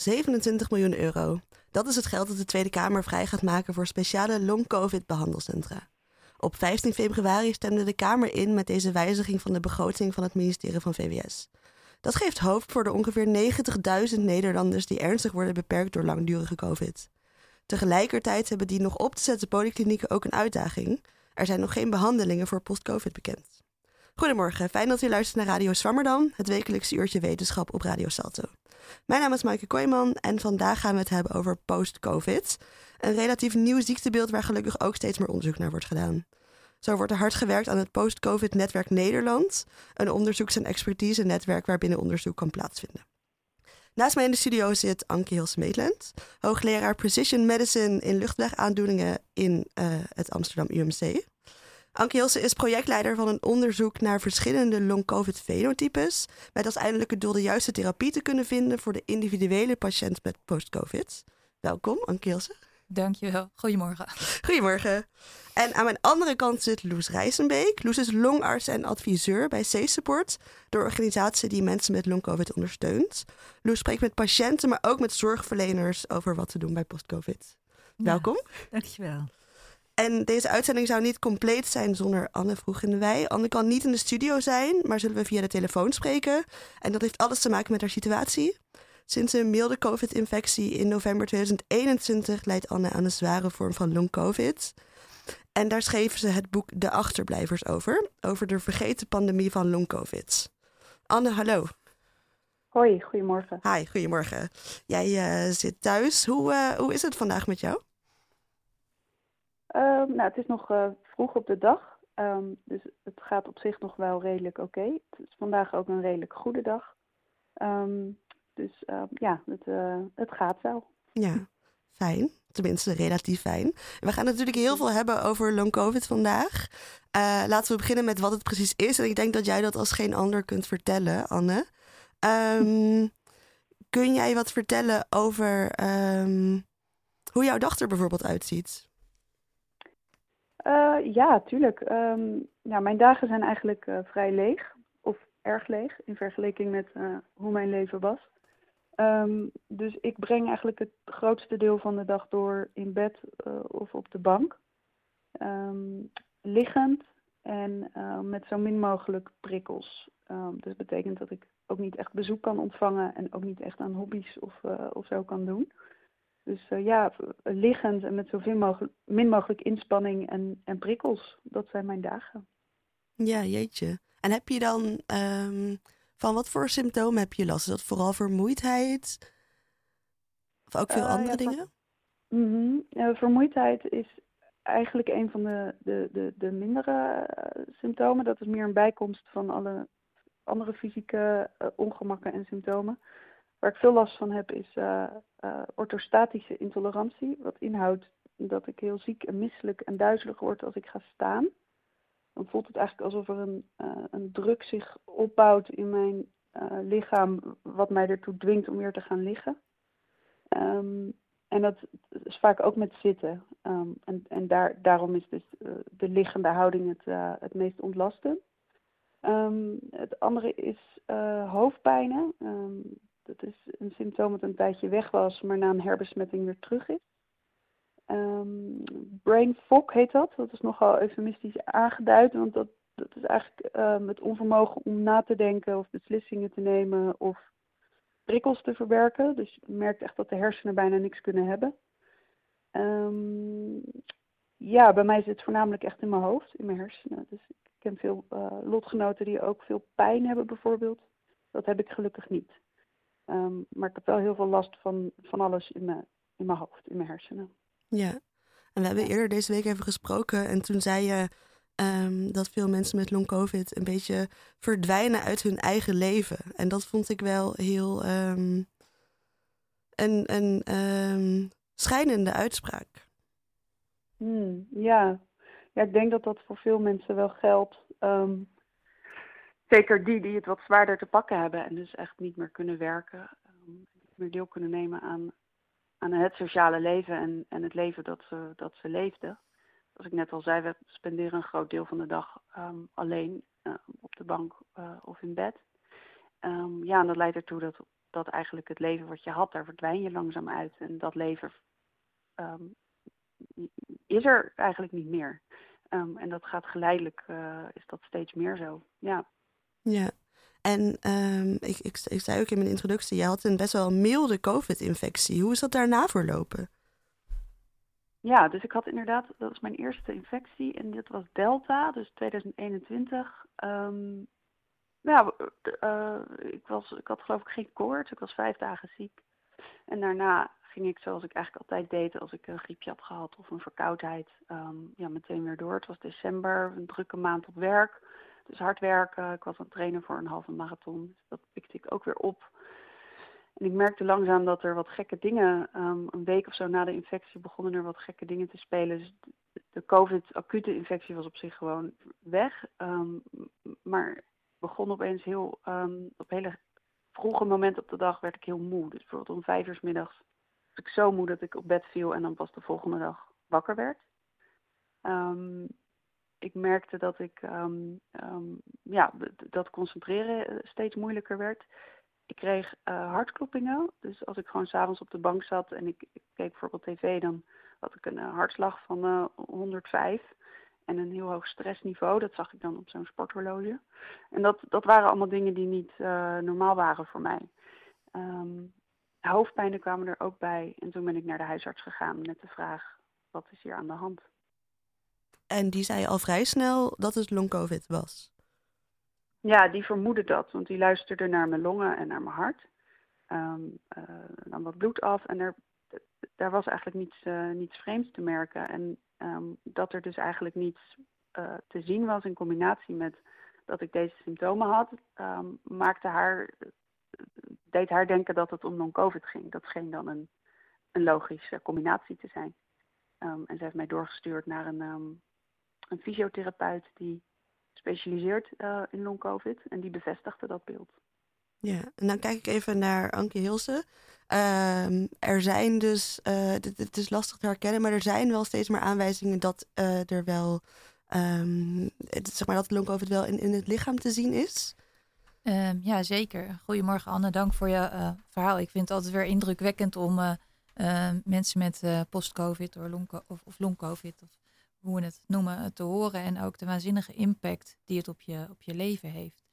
Swammerdam. 27 miljoen euro. Dat is het geld dat de Tweede Kamer vrij gaat maken voor speciale long-covid-behandelcentra. Op 15 februari stemde de Kamer in met deze wijziging van de begroting van het ministerie van VWS. Dat geeft hoop voor de ongeveer 90.000 Nederlanders die ernstig worden beperkt door langdurige COVID. Tegelijkertijd hebben die nog op te zetten polyklinieken ook een uitdaging. Er zijn nog geen behandelingen voor post-COVID bekend. Goedemorgen, fijn dat u luistert naar Radio Swammerdam, het wekelijkse uurtje wetenschap op Radio Salto. Mijn naam is Maaike Kooijman en vandaag gaan we het hebben over post-COVID. Een relatief nieuw ziektebeeld waar gelukkig ook steeds meer onderzoek naar wordt gedaan. Zo wordt er hard gewerkt aan het Post-COVID-netwerk Nederland, een onderzoeks- en expertise-netwerk waarbinnen onderzoek kan plaatsvinden. Naast mij in de studio zit Anke Hilse-Meetland, hoogleraar Precision Medicine in luchtwegaandoeningen in uh, het Amsterdam UMC. Anke Hilse is projectleider van een onderzoek naar verschillende long-covid-fenotypes, met als eindelijke doel de juiste therapie te kunnen vinden voor de individuele patiënt met post-covid. Welkom, Anke Hilse. Dankjewel. Goedemorgen. Goedemorgen. En aan mijn andere kant zit Loes Rijsenbeek. Loes is longarts en adviseur bij C-Support, de organisatie die mensen met long-covid ondersteunt. Loes spreekt met patiënten, maar ook met zorgverleners over wat te doen bij post-covid. Welkom. Dankjewel. En deze uitzending zou niet compleet zijn zonder Anne vroeg in de wei. Anne kan niet in de studio zijn, maar zullen we via de telefoon spreken. En dat heeft alles te maken met haar situatie. Sinds een milde COVID-infectie in november 2021 leidt Anne aan een zware vorm van long-COVID. En daar schreven ze het boek De Achterblijvers over, over de vergeten pandemie van long-COVID. Anne, hallo. Hoi, goedemorgen. Hi, goedemorgen. Jij uh, zit thuis. Hoe, uh, hoe is het vandaag met jou? Uh, nou, het is nog uh, vroeg op de dag, um, dus het gaat op zich nog wel redelijk oké. Het is vandaag ook een redelijk goede dag. Um, dus ja, het, het gaat wel. Ja, fijn. Tenminste, relatief fijn. We gaan natuurlijk heel veel hebben over long COVID vandaag. laten we beginnen met wat het precies is. En ik denk dat jij dat als geen ander kunt vertellen, Anne. Kun jij wat vertellen over hoe jouw dag er bijvoorbeeld uitziet? Uh, ja, tuurlijk. Um, ja, mijn dagen zijn eigenlijk uh, vrij leeg, of erg leeg, in vergelijking met uh, hoe mijn leven was. Um, dus ik breng eigenlijk het grootste deel van de dag door in bed of op de bank. Um, liggend en met zo min mogelijk prikkels. dus dat betekent dat ik ook niet echt bezoek kan ontvangen en ook niet echt aan hobby's of, of zo kan doen. Dus uh, ja, liggend en met zoveel mogelijk, min mogelijk inspanning en, en prikkels. Dat zijn mijn dagen. Ja, jeetje. En heb je dan, um, van wat voor symptomen heb je last? Is dat vooral vermoeidheid? Of ook veel uh, andere ja, dingen? Mm -hmm. uh, vermoeidheid is eigenlijk een van de, de, de, de mindere symptomen. Dat is meer een bijkomst van alle andere fysieke ongemakken en symptomen. Waar ik veel last van heb is uh, uh, orthostatische intolerantie. Wat inhoudt dat ik heel ziek en misselijk en duizelig word als ik ga staan. Dan voelt het eigenlijk alsof er een, uh, een druk zich opbouwt in mijn lichaam, wat mij ertoe dwingt om weer te gaan liggen. Um, en dat is vaak ook met zitten. Um, en en daar, daarom is dus de liggende houding het, het meest ontlastend. Um, het andere is hoofdpijnen. Dat is een symptoom dat een tijdje weg was, maar na een herbesmetting weer terug is. Um, brain fog heet dat. Dat is nogal eufemistisch aangeduid, want dat, dat is eigenlijk um, het onvermogen om na te denken of beslissingen te nemen of prikkels te verwerken. Dus je merkt echt dat de hersenen bijna niks kunnen hebben. Um, ja, bij mij zit het voornamelijk echt in mijn hoofd, in mijn hersenen. Dus ik ken veel uh, lotgenoten die ook veel pijn hebben bijvoorbeeld. Dat heb ik gelukkig niet. Um, maar ik heb wel heel veel last van, van alles in mijn, in mijn hoofd, in mijn hersenen. Ja, en we hebben eerder deze week even gesproken en toen zei je um, dat veel mensen met long covid een beetje verdwijnen uit hun eigen leven. En dat vond ik wel heel um, een, een schijnende uitspraak. Hmm, ja. ja, ik denk dat dat voor veel mensen wel geldt. Zeker die die het wat zwaarder te pakken hebben en dus echt niet meer kunnen werken, um, niet meer deel kunnen nemen aan, aan het sociale leven en, en het leven dat ze, dat ze leefden. Zoals ik net al zei, we spenderen een groot deel van de dag um, alleen uh, op de bank uh, of in bed. Ehm, ja, en dat leidt ertoe dat, dat eigenlijk het leven wat je had, daar verdwijn je langzaam uit. En dat leven ehm, is er eigenlijk niet meer. Ehm, en dat gaat geleidelijk, uh, is dat steeds meer zo. Ja. Ja, en ik, ik, ik zei ook in mijn introductie, je had een best wel milde COVID-infectie. Hoe is dat daarna verlopen? Ja, dus ik had inderdaad, dat was mijn eerste infectie en dit was Delta, dus 2021. Um, ja, uh, ik, was, ik had geloof ik geen koorts, ik was vijf dagen ziek. En daarna ging ik zoals ik eigenlijk altijd deed als ik een griepje had gehad of een verkoudheid, um, ja, meteen weer door. Het was december, een drukke maand op werk, dus hard werken. Ik was aan het trainen voor een halve marathon, dus dat pikte ik ook weer op. En ik merkte langzaam dat er wat gekke dingen, um, een week of zo na de infectie begonnen er wat gekke dingen te spelen. Dus de COVID-acute infectie was op zich gewoon weg. Um, maar begon opeens heel, um, op hele vroege momenten op de dag werd ik heel moe. Dus bijvoorbeeld om vijf uur s middags was ik zo moe dat ik op bed viel en dan pas de volgende dag wakker werd. Ik merkte dat ik ja, dat concentreren steeds moeilijker werd ik kreeg uh, hartkloppingen. Dus als ik gewoon s'avonds op de bank zat en ik, ik, keek bijvoorbeeld tv, dan had ik een uh, hartslag van uh, eh, 105 en een heel hoog stressniveau. Dat zag ik dan op zo'n sporthorloge. En dat, dat waren allemaal dingen die niet normaal waren voor mij. Um, hoofdpijnen kwamen er ook bij. En toen ben ik naar de huisarts gegaan met de vraag, wat is hier aan de hand? En die zei al vrij snel dat het long-covid was. Ja, die vermoedde dat, want die luisterde naar mijn longen en naar mijn hart. Um, uh, nam wat bloed af en er, daar was eigenlijk niets, uh, niets vreemds te merken. En um, dat er dus eigenlijk niets uh, te zien was in combinatie met dat ik deze symptomen had, um, maakte haar, deed haar denken dat het om non-COVID ging. Dat scheen dan een, een logische combinatie te zijn. en ze heeft mij doorgestuurd naar een, een fysiotherapeut die specialiseert uh, in long-covid. En die bevestigde dat beeld. Ja, en dan kijk ik even naar Anke Hilse. Uh, er zijn dus, uh, het, is lastig te herkennen, maar er zijn wel steeds meer aanwijzingen dat uh, er wel, um, het, zeg maar dat long-covid wel in, in het lichaam te zien is. Um, ja, zeker. Goedemorgen Anne, dank voor je verhaal. Ik vind het altijd weer indrukwekkend om mensen met post-covid of long-covid of, long -COVID, of hoe we het noemen, te horen. En ook de waanzinnige impact die het op je, op je leven heeft.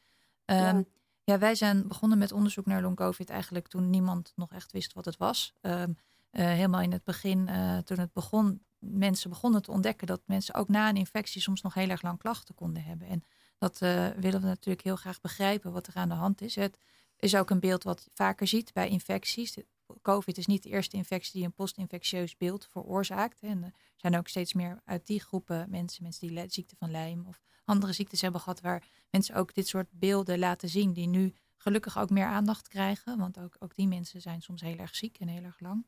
Um, ja. wij zijn begonnen met onderzoek naar long COVID eigenlijk toen niemand nog echt wist wat het was. Um, helemaal in het begin, uh, toen het begon, mensen begonnen te ontdekken dat mensen ook na een infectie soms nog heel erg lang klachten konden hebben. En dat uh, willen we natuurlijk heel graag begrijpen wat er aan de hand is. Het is ook een beeld wat je vaker ziet bij infecties. COVID is niet de eerste infectie die een postinfectieus beeld veroorzaakt. En er zijn ook steeds meer uit die groepen mensen, mensen die ziekte van lijm of andere ziektes hebben gehad, waar mensen ook dit soort beelden laten zien, die nu gelukkig ook meer aandacht krijgen. Want ook, ook die mensen zijn soms heel erg ziek en heel erg lang.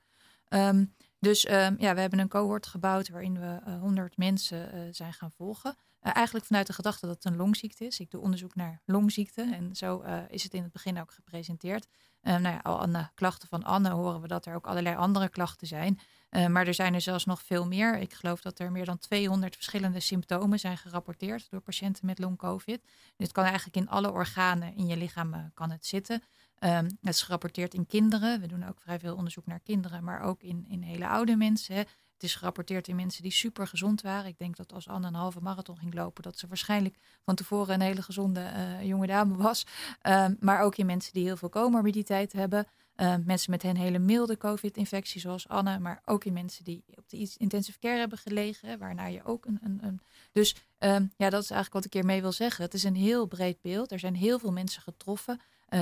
Um, dus um, ja, we hebben een cohort gebouwd waarin we uh, 100 mensen uh, zijn gaan volgen. Uh, eigenlijk vanuit de gedachte dat het een longziekte is. Ik doe onderzoek naar longziekte en zo uh, is het in het begin ook gepresenteerd. Uh, nou ja, al aan de klachten van Anne horen we dat er ook allerlei andere klachten zijn. maar er zijn er zelfs nog veel meer. Ik geloof dat er meer dan 200 verschillende symptomen zijn gerapporteerd door patiënten met long-covid. Dit kan eigenlijk in alle organen in je lichaam kan het zitten. Um, het is gerapporteerd in kinderen. We doen ook vrij veel onderzoek naar kinderen, maar ook in, in hele oude mensen. Het is gerapporteerd in mensen die super gezond waren. Ik denk dat als Anne een halve marathon ging lopen, dat ze waarschijnlijk van tevoren een hele gezonde uh, jonge dame was. Um, maar ook in mensen die heel veel comorbiditeit hebben. Uh, mensen met een hele milde COVID-infectie, zoals Anne, maar ook in mensen die op de intensive care hebben gelegen, waarna je ook een. een, een... Dus um, ja, dat is eigenlijk wat ik hiermee wil zeggen. Het is een heel breed beeld. Er zijn heel veel mensen getroffen. Uh, 10%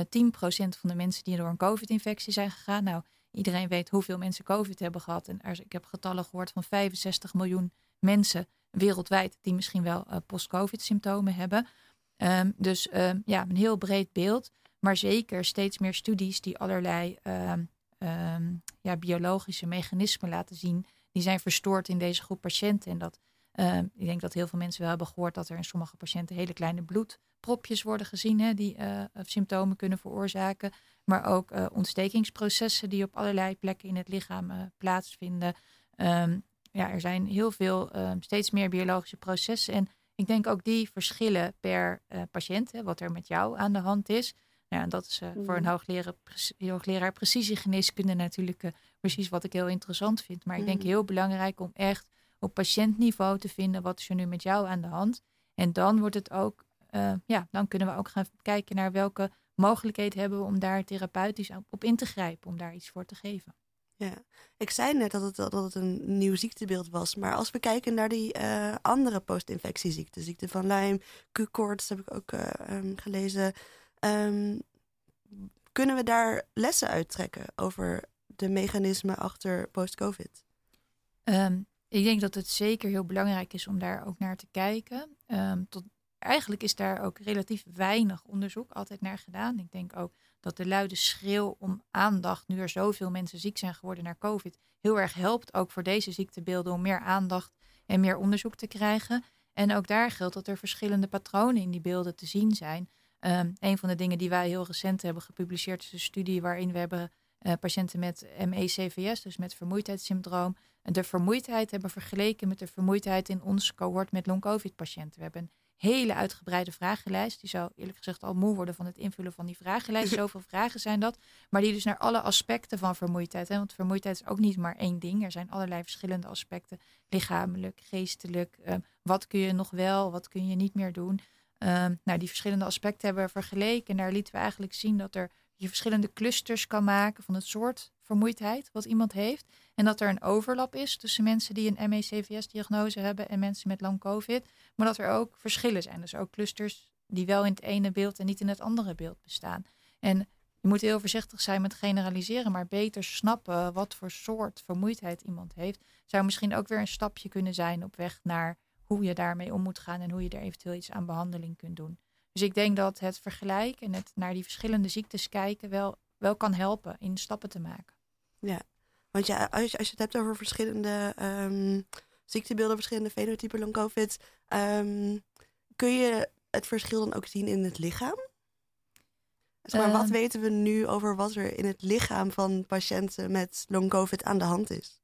van de mensen die door een COVID-infectie zijn gegaan. Nou, Iedereen weet hoeveel mensen COVID hebben gehad. En er, ik heb getallen gehoord van 65 miljoen mensen wereldwijd die misschien wel uh, post-COVID symptomen hebben. Um, dus um, ja, een heel breed beeld. Maar zeker steeds meer studies die allerlei um, ja, biologische mechanismen laten zien. Die zijn verstoord in deze groep patiënten. En dat, ik denk dat heel veel mensen wel hebben gehoord dat er in sommige patiënten hele kleine bloedpropjes worden gezien. Hè, die uh, symptomen kunnen veroorzaken maar ook uh, ontstekingsprocessen die op allerlei plekken in het lichaam uh, plaatsvinden. Um, ja, er zijn heel veel, um, steeds meer biologische processen. En ik denk ook die verschillen per uh, patiënt, hè, wat er met jou aan de hand is. Ja, en dat is voor een Mhm. hoogleraar, hoogleraar precisiegeneeskunde natuurlijk eh, precies wat ik heel interessant vind. Maar ik denk Mhm. heel belangrijk om echt op patiëntniveau te vinden wat is er nu met jou aan de hand. En dan wordt het ook, eh, ja, dan kunnen we ook gaan kijken naar welke mogelijkheden hebben we om daar therapeutisch op- in te grijpen, om daar iets voor te geven. Ja, ik zei net dat het, dat het een nieuw ziektebeeld was. Maar als we kijken naar die eh, andere post-infectieziekten, ziekte van Lyme, Q-koorts heb ik ook eh, ehm, gelezen. ehm, kunnen we daar lessen uittrekken over de mechanismen achter post-COVID? Ehm, ik denk dat het zeker heel belangrijk is om daar ook naar te kijken. Tot, eigenlijk is daar ook relatief weinig onderzoek altijd naar gedaan. Ik denk ook dat de luide schreeuw om aandacht, nu er zoveel mensen ziek zijn geworden naar COVID, heel erg helpt, ook voor deze ziektebeelden, om meer aandacht en meer onderzoek te krijgen. En ook daar geldt dat er verschillende patronen in die beelden te zien zijn. Ehm, een van de dingen die wij heel recent hebben gepubliceerd is een studie waarin we hebben eh, patiënten met ME-CVS, dus met vermoeidheidssyndroom, de vermoeidheid hebben vergeleken met de vermoeidheid in ons cohort met long-covid-patiënten. We hebben hele uitgebreide vragenlijst. Die zou eerlijk gezegd al moe worden van het invullen van die vragenlijst. Zoveel vragen zijn dat. Maar die dus naar alle aspecten van vermoeidheid. Hè? Want vermoeidheid is ook niet maar één ding. Er zijn allerlei verschillende aspecten. Lichamelijk, geestelijk. ehm, wat kun je nog wel, wat kun je niet meer doen. Ehm, nou, die verschillende aspecten hebben we vergeleken. En daar lieten we eigenlijk zien dat er je verschillende clusters kan maken van het soort vermoeidheid wat iemand heeft. En dat er een overlap is tussen mensen die een ME-CVS-diagnose hebben en mensen met lang COVID. Maar dat er ook verschillen zijn. Dus ook clusters die wel in het ene beeld en niet in het andere beeld bestaan. En je moet heel voorzichtig zijn met generaliseren, maar beter snappen wat voor soort vermoeidheid iemand heeft. Zou misschien ook weer een stapje kunnen zijn op weg naar hoe je daarmee om moet gaan en hoe je er eventueel iets aan behandeling kunt doen. Dus ik denk dat het vergelijken en het naar die verschillende ziektes kijken wel, wel kan helpen in stappen te maken. Want ja, als je, als je het hebt over verschillende ehm, ziektebeelden, verschillende fenotypen long COVID, ehm, kun je het verschil dan ook zien in het lichaam? Zeg maar, wat Ehm. weten we nu over wat er in het lichaam van patiënten met long COVID aan de hand is?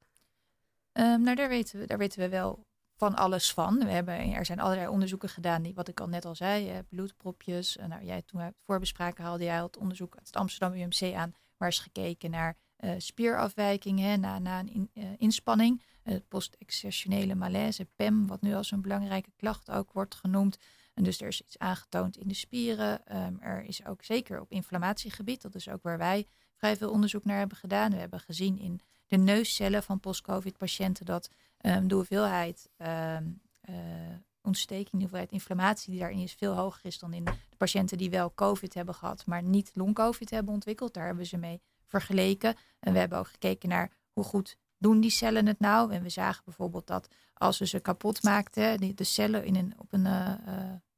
Nou, daar weten, we, daar weten we wel van alles van. We hebben, er zijn allerlei onderzoeken gedaan, die, wat ik al net al zei, eh, bloedpropjes. Eh, nou, jij, toen we het voorbespraken haalde jij het onderzoek uit het Amsterdam UMC aan, waar is gekeken naar eh, spierafwijkingen na, na een in- inspanning. Uh, post-exertionele malaise, PEM, wat nu als een belangrijke klacht ook wordt genoemd. En dus er is iets aangetoond in de spieren. Ehm, er is ook zeker op inflammatiegebied, dat is ook waar wij vrij veel onderzoek naar hebben gedaan. We hebben gezien in de neuscellen van post-COVID-patiënten dat ehm, de hoeveelheid ehm, eh, ontsteking, de hoeveelheid inflammatie die daarin is, veel hoger is dan in de patiënten die wel COVID hebben gehad, maar niet long-COVID hebben ontwikkeld. Daar hebben ze mee vergeleken. En we hebben ook gekeken naar hoe goed doen die cellen het nou. En we zagen bijvoorbeeld dat als we ze kapot maakten, de cellen in, een, op een, eh,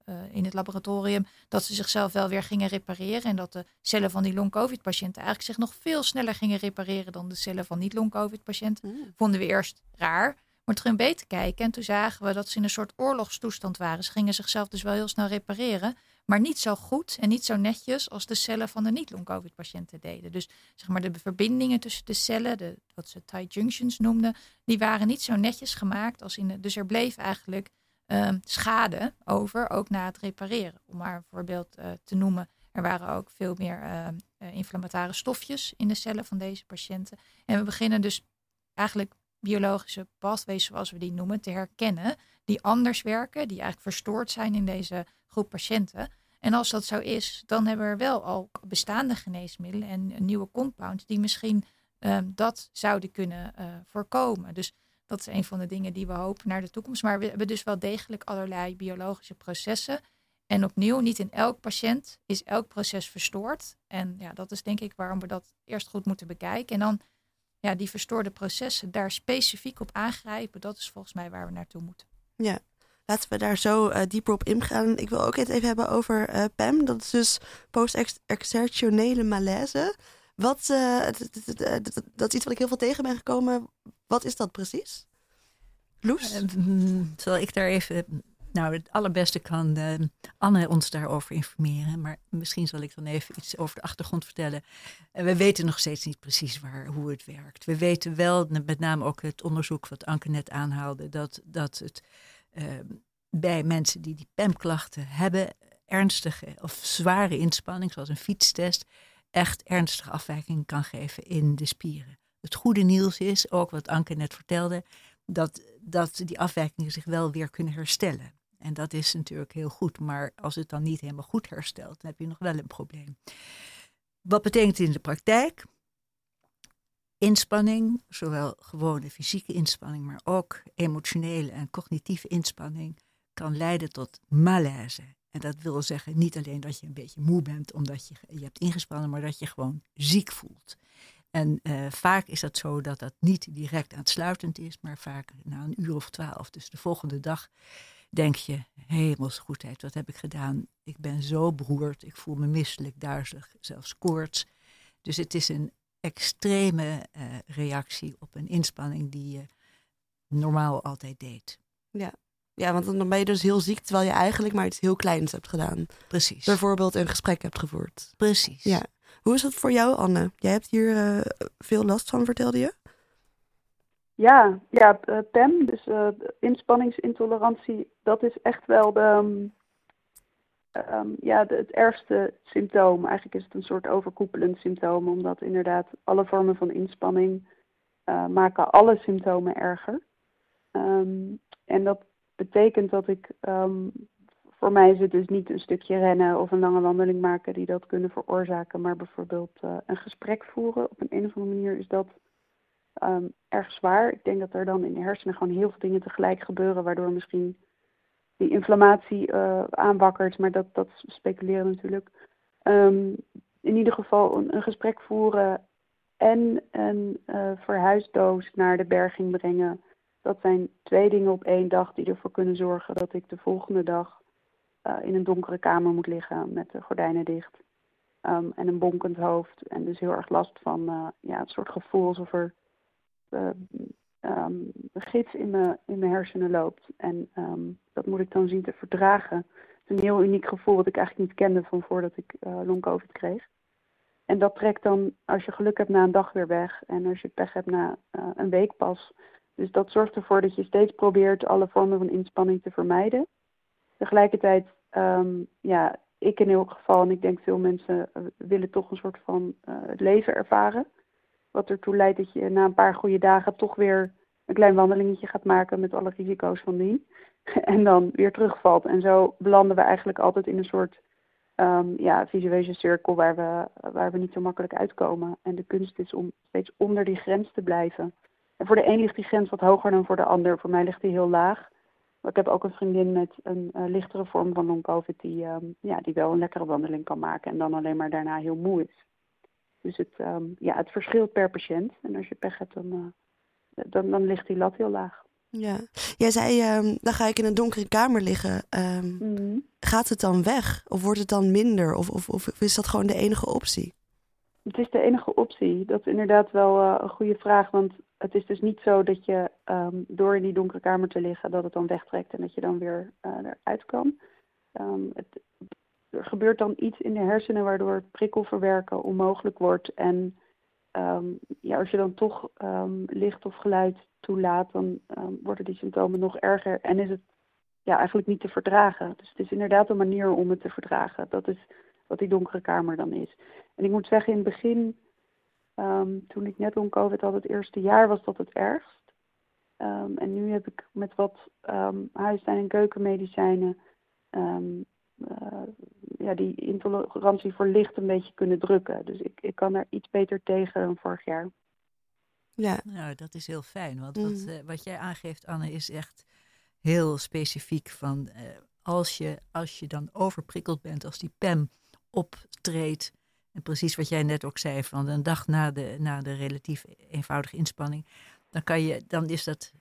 eh, in het laboratorium, dat ze zichzelf wel weer gingen repareren. En dat de cellen van die long-COVID-patiënten eigenlijk zich nog veel sneller gingen repareren dan de cellen van niet-long-COVID-patiënten Mm. vonden we eerst raar. Toen gingen we beter kijken en toen zagen we dat ze in een soort oorlogstoestand waren. Ze gingen zichzelf dus wel heel snel repareren, maar niet zo goed en niet zo netjes als de cellen van de niet-long-covid-patiënten deden. Dus zeg maar de verbindingen tussen de cellen, de, wat ze tight junctions noemden, die waren niet zo netjes gemaakt als in de. Dus er bleef eigenlijk ehm, schade over, ook na het repareren. Om maar een voorbeeld eh, te noemen. Er waren ook veel meer eh, inflammatoire stofjes in de cellen van deze patiënten. En we beginnen dus eigenlijk biologische pathways, zoals we die noemen, te herkennen. Die anders werken, die eigenlijk verstoord zijn in deze groep patiënten. En als dat zo is, dan hebben we er wel al bestaande geneesmiddelen en nieuwe compounds die misschien ehm, dat zouden kunnen eh, voorkomen. Dus dat is een van de dingen die we hopen naar de toekomst. Maar we hebben dus wel degelijk allerlei biologische processen. En opnieuw, niet in elk patiënt is elk proces verstoord. En ja, dat is denk ik waarom we dat eerst goed moeten bekijken. En dan ja, die verstoorde processen daar specifiek op aangrijpen. Dat is volgens mij waar we naartoe moeten. Ja, laten we daar zo eh, dieper op ingaan. Ik wil ook het even hebben over eh, PEM. Dat is dus post-exertionele malaise. Wat, eh, dat- is iets wat ik heel veel tegen ben gekomen. Wat is dat precies? Loes? Zal ik daar even. Nou, het allerbeste kan eh, Anne ons daarover informeren. Maar misschien zal ik dan even iets over de achtergrond vertellen. Eh, we weten nog steeds niet precies waar, hoe het werkt. We weten wel, met name ook het onderzoek wat Anke net aanhaalde, dat, dat het eh, bij mensen die die PEM-klachten hebben, ernstige of zware inspanning, zoals een fietstest, echt ernstige afwijkingen kan geven in de spieren. Het goede nieuws is, ook wat Anke net vertelde, dat, dat die afwijkingen zich wel weer kunnen herstellen. En dat is natuurlijk heel goed, maar als het dan niet helemaal goed herstelt, dan heb je nog wel een probleem. Wat betekent in de praktijk? Inspanning, zowel gewone fysieke inspanning, maar ook emotionele en cognitieve inspanning, kan leiden tot malaise. En dat wil zeggen niet alleen dat je een beetje moe bent omdat je je hebt ingespannen, maar dat je gewoon ziek voelt. En uh, vaak is dat zo dat dat niet direct aansluitend is, maar vaak na een uur of twaalf. Dus de volgende dag denk je, hemels goedheid, wat heb ik gedaan? Ik ben zo beroerd, ik voel me misselijk, duizelig, zelfs koorts. Dus het is een extreme uh, reactie op een inspanning die je normaal altijd deed. Ja. ja, want dan ben je dus heel ziek terwijl je eigenlijk maar iets heel kleins hebt gedaan. Precies. Bijvoorbeeld een gesprek hebt gevoerd. Precies. Ja. Hoe is dat voor jou, Anne? Jij hebt hier uh, veel last van, vertelde je? Ja, ja uh, PEM, dus uh, inspanningsintolerantie, dat is echt wel de, um, um, ja, het ergste symptoom. Eigenlijk is het een soort overkoepelend symptoom, omdat inderdaad alle vormen van inspanning uh, maken alle symptomen erger. Um, en dat betekent dat ik, voor mij is het dus niet een stukje rennen of een lange wandeling maken die dat kunnen veroorzaken, maar bijvoorbeeld een gesprek voeren. Op een, een of andere manier is dat um, erg zwaar. Ik denk dat er dan in de hersenen gewoon heel veel dingen tegelijk gebeuren, waardoor misschien die inflammatie uh, aanwakkert. Maar dat, dat speculeren natuurlijk. Um, in ieder geval een, een, gesprek voeren en een uh, verhuisdoos naar de berging brengen. Dat zijn twee dingen op één dag die ervoor kunnen zorgen dat ik de volgende dag uh, in een donkere kamer moet liggen met de gordijnen dicht. Um, en een bonkend hoofd. En dus heel erg last van ja, een soort gevoel alsof er um, gids in mijn, in mijn hersenen loopt. En um, dat moet ik dan zien te verdragen. Het is een heel uniek gevoel wat ik eigenlijk niet kende van voordat ik uh, long-covid kreeg. En dat trekt dan, als je geluk hebt, na een dag weer weg. En als je pech hebt, na uh, een week pas. Dus dat zorgt ervoor dat je steeds probeert alle vormen van inspanning te vermijden. Tegelijkertijd, um, ja, ik in elk geval, en ik denk veel mensen, uh, willen toch een soort van het leven ervaren. Wat ertoe leidt dat je na een paar goede dagen toch weer een klein wandelingetje gaat maken met alle risico's van die. En dan weer terugvalt. En zo belanden we eigenlijk altijd in een soort um, ja, visueuze cirkel waar we, waar we niet zo makkelijk uitkomen. En de kunst is om steeds onder die grens te blijven. En voor de een ligt die grens wat hoger dan voor de ander. Voor mij ligt die heel laag. Maar ik heb ook een vriendin met een uh, lichtere vorm van long-covid die, um, ja, die wel een lekkere wandeling kan maken en dan alleen maar daarna heel moe is. Dus het, um, ja, het verschilt per patiënt. En als je pech hebt, dan, uh, dan, dan ligt die lat heel laag. Ja, jij zei, um, dan ga ik in een donkere kamer liggen. Um, mm -hmm. Gaat het dan weg? Of wordt het dan minder? Of, of, of, is dat gewoon de enige optie? Het is de enige optie. Dat is inderdaad wel uh, een goede vraag. Want het is dus niet zo dat je um, door in die donkere kamer te liggen, dat het dan wegtrekt en dat je dan weer uh, eruit kan. het, er gebeurt dan iets in de hersenen waardoor prikkelverwerken onmogelijk wordt. En um, ja, als je dan toch um, licht of geluid toelaat, dan um, worden die symptomen nog erger. En is het ja, eigenlijk niet te verdragen. Dus het is inderdaad een manier om het te verdragen. Dat is wat die donkere kamer dan is. En ik moet zeggen, in het begin, toen ik net long COVID had, het eerste jaar, was dat het ergst. en nu heb ik met wat huisstijn- en keukenmedicijnen ja, die intolerantie voor licht een beetje kunnen drukken. Dus ik, ik kan er iets beter tegen dan vorig jaar. Ja, nou, dat is heel fijn. Want wat, uh, wat jij aangeeft, Anne, is echt heel specifiek van uh, als, je, als je dan overprikkeld bent, als die PEM optreedt. En precies wat jij net ook zei, van een dag na de, na de relatief eenvoudige inspanning, dan, kan je, dan is dat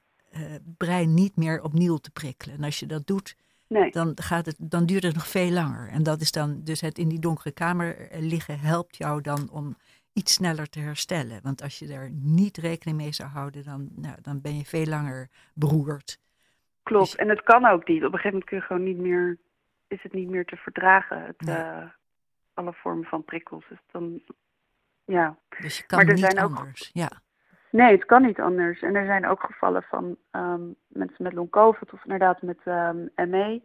brein niet meer opnieuw te prikkelen. En als je dat doet, Nee. Dan, gaat het, dan duurt het nog veel langer. En dat is dan, dus het in die donkere kamer liggen helpt jou dan om iets sneller te herstellen. Want als je er niet rekening mee zou houden, dan, nou, dan ben je veel langer beroerd. Klopt, dus, en het kan ook niet. Op een gegeven moment kun je gewoon niet meer, is het niet meer te verdragen, het, nee. uh, alle vormen van prikkels. Dus dan, ja. Dus je kan maar er niet zijn anders, ook, ja. Nee, het kan niet anders. En er zijn ook gevallen van um, mensen met long-covid of inderdaad met um, ME.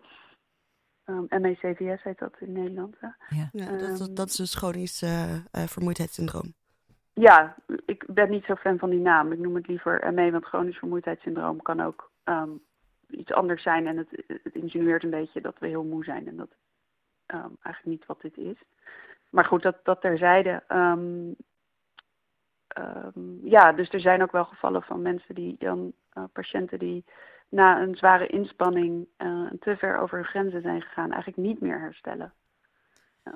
Um, MECVS heet dat in Nederland. Ja, ja dat, Ehm, dat is dus chronisch eh, eh, vermoeidheidssyndroom. Ja, ik ben niet zo fan van die naam. Ik noem het liever ME, want chronisch vermoeidheidssyndroom kan ook ehm, iets anders zijn. En het, het insinueert een beetje dat we heel moe zijn. En dat um, eigenlijk niet wat dit is. Maar goed, dat, dat terzijde. Um, ja, dus er zijn ook wel gevallen van mensen die dan, uh, patiënten die na een zware inspanning uh, te ver over hun grenzen zijn gegaan, eigenlijk niet meer herstellen.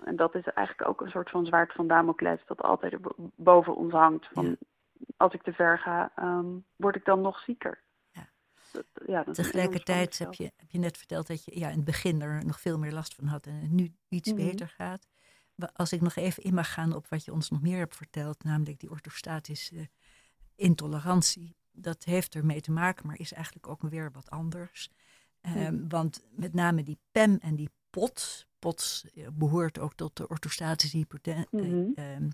En dat is eigenlijk ook een soort van zwaard van Damocles dat altijd boven ons hangt. Van, ja. Als ik te ver ga, um, word ik dan nog zieker. Ja. Dat, ja, dat Tegelijkertijd heb je, heb je net verteld dat je ja, in het begin er nog veel meer last van had en het nu iets mm -hmm. beter gaat. Als ik nog even in mag gaan op wat je ons nog meer hebt verteld, namelijk die orthostatische intolerantie dat heeft ermee te maken, maar is eigenlijk ook weer wat anders. Um, want met name die PEM en die POT, POTS behoort ook tot de orthostatische hypoten- mm -hmm. uh, um,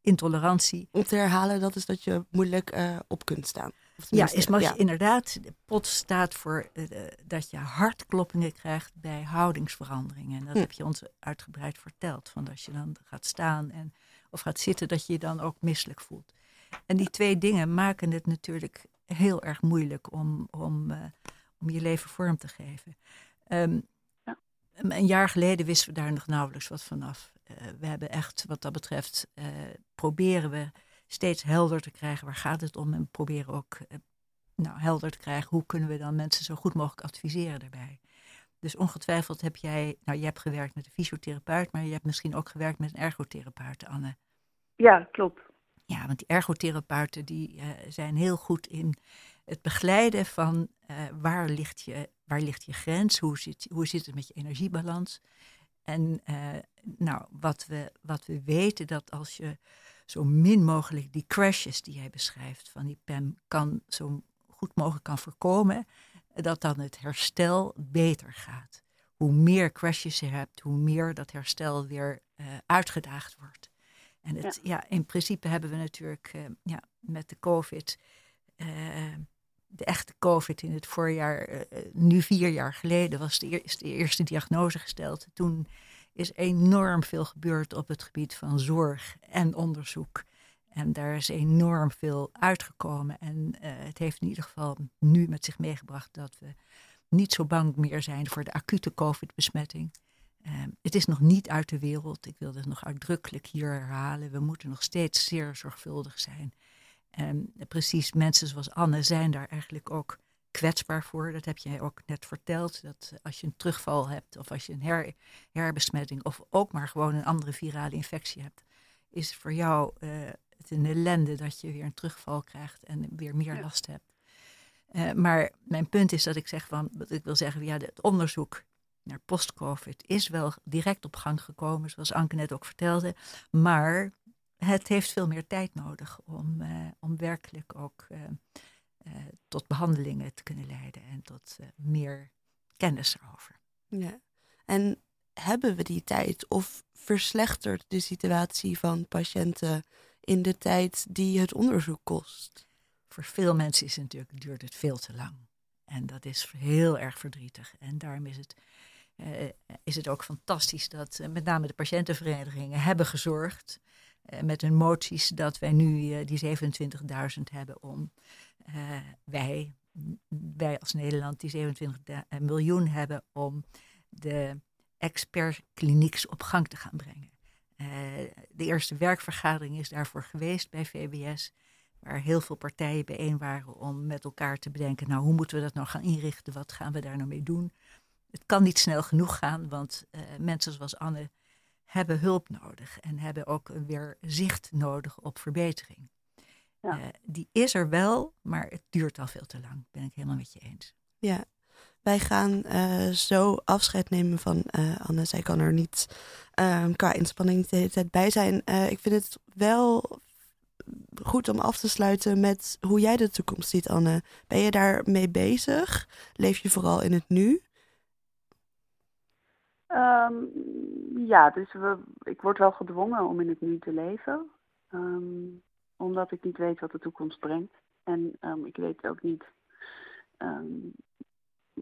intolerantie. Om te herhalen, dat is dat je moeilijk uh, op kunt staan. Ja, is maar ja. inderdaad, de POT staat voor uh, dat je hartkloppingen krijgt bij houdingsveranderingen. En dat hm. heb je ons uitgebreid verteld. Van als je dan gaat staan en, of gaat zitten, dat je je dan ook misselijk voelt. En die twee dingen maken het natuurlijk heel erg moeilijk om, om, uh, om je leven vorm te geven. Um, ja. Een jaar geleden wisten we daar nog nauwelijks wat vanaf. Uh, we hebben echt, wat dat betreft, proberen we steeds helder te krijgen waar gaat het om. En proberen ook nou, helder te krijgen hoe kunnen we dan mensen zo goed mogelijk adviseren daarbij. Dus ongetwijfeld heb jij, nou je hebt gewerkt met een fysiotherapeut, maar je hebt misschien ook gewerkt met een ergotherapeut, Anne. Ja, klopt. Ja, want die ergotherapeuten die uh, zijn heel goed in het begeleiden van uh, waar, ligt je, waar ligt je grens, hoe zit, hoe zit het met je energiebalans. En uh, nou, wat we, wat we weten, dat als je zo min mogelijk die crashes die jij beschrijft van die PEM kan, zo goed mogelijk kan voorkomen, dat dan het herstel beter gaat. Hoe meer crashes je hebt, hoe meer dat herstel weer uitgedaagd wordt. En het, ja. ja. in principe hebben we natuurlijk uh, ja, met de COVID, uh, de echte COVID in het voorjaar, nu vier jaar geleden, was de, is de eerste diagnose gesteld. Toen is enorm veel gebeurd op het gebied van zorg en onderzoek. En daar is enorm veel uitgekomen. En het heeft in ieder geval nu met zich meegebracht dat we niet zo bang meer zijn voor de acute COVID-besmetting. Um, het is nog niet uit de wereld. Ik wil het nog uitdrukkelijk hier herhalen. We moeten nog steeds zeer zorgvuldig zijn. Um, precies, mensen zoals Anne zijn daar eigenlijk ook kwetsbaar voor. Dat heb je ook net verteld. Dat als je een terugval hebt of als je een her, herbesmetting of ook maar gewoon een andere virale infectie hebt, is voor jou uh, het een ellende dat je weer een terugval krijgt en weer meer ja. last hebt. Uh, maar mijn punt is dat ik zeg van, wat ik wil zeggen, ja, het onderzoek naar post-COVID is wel direct op gang gekomen, zoals Anke net ook vertelde. Maar het heeft veel meer tijd nodig om, uh, om werkelijk ook tot behandelingen te kunnen leiden en tot meer kennis erover. Ja, en hebben we die tijd of verslechtert de situatie van patiënten in de tijd die het onderzoek kost? Voor veel mensen is het natuurlijk, duurt het veel te lang. En dat is heel erg verdrietig. En daarom is het uh, is het ook fantastisch dat uh, met name de patiëntenverenigingen hebben gezorgd uh, met hun moties dat wij nu die 27.000 hebben om wij, wij als Nederland die 27 miljoen hebben om de expertklinieks op gang te gaan brengen. de eerste werkvergadering is daarvoor geweest bij VBS waar heel veel partijen bijeen waren om met elkaar te bedenken, nou hoe moeten we dat nou gaan inrichten, wat gaan we daar nou mee doen het kan niet snel genoeg gaan, want mensen zoals Anne hebben hulp nodig en hebben ook weer zicht nodig op verbetering. Ja. Uh, die is er wel, maar het duurt al veel te lang. Ben ik helemaal met je eens. Ja, wij gaan uh, zo afscheid nemen van Anne. Zij kan er niet ehm, qua inspanning de hele tijd bij zijn. ik vind het wel goed om af te sluiten met hoe jij de toekomst ziet, Anne. Ben je daarmee bezig? Leef je vooral in het nu? Um, ja, dus we, ik word wel gedwongen om in het nu te leven. Um, omdat ik niet weet wat de toekomst brengt. En um, ik weet ook niet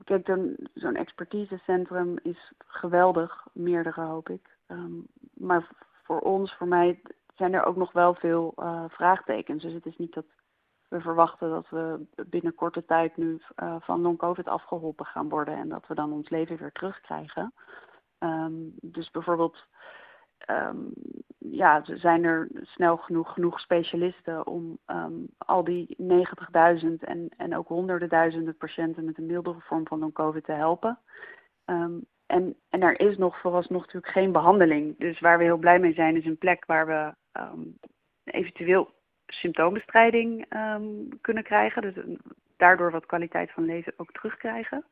kijk, dan, zo'n expertisecentrum is geweldig, meerdere hoop ik. Ehm, maar voor ons, voor mij, zijn er ook nog wel veel uh, vraagtekens. Dus het is niet dat we verwachten dat we binnen korte tijd nu uh, van non-COVID afgeholpen gaan worden en dat we dan ons leven weer terugkrijgen. Um, dus bijvoorbeeld um, ja, zijn er snel genoeg, genoeg specialisten om um, al die 90.000 en, en ook honderden duizenden patiënten met een mildere vorm van long-covid te helpen. Um, en, en er is nog vooralsnog natuurlijk geen behandeling. Dus waar we heel blij mee zijn is een plek waar we eventueel symptoombestrijding kunnen krijgen. Dus daardoor wat kwaliteit van leven ook terugkrijgen.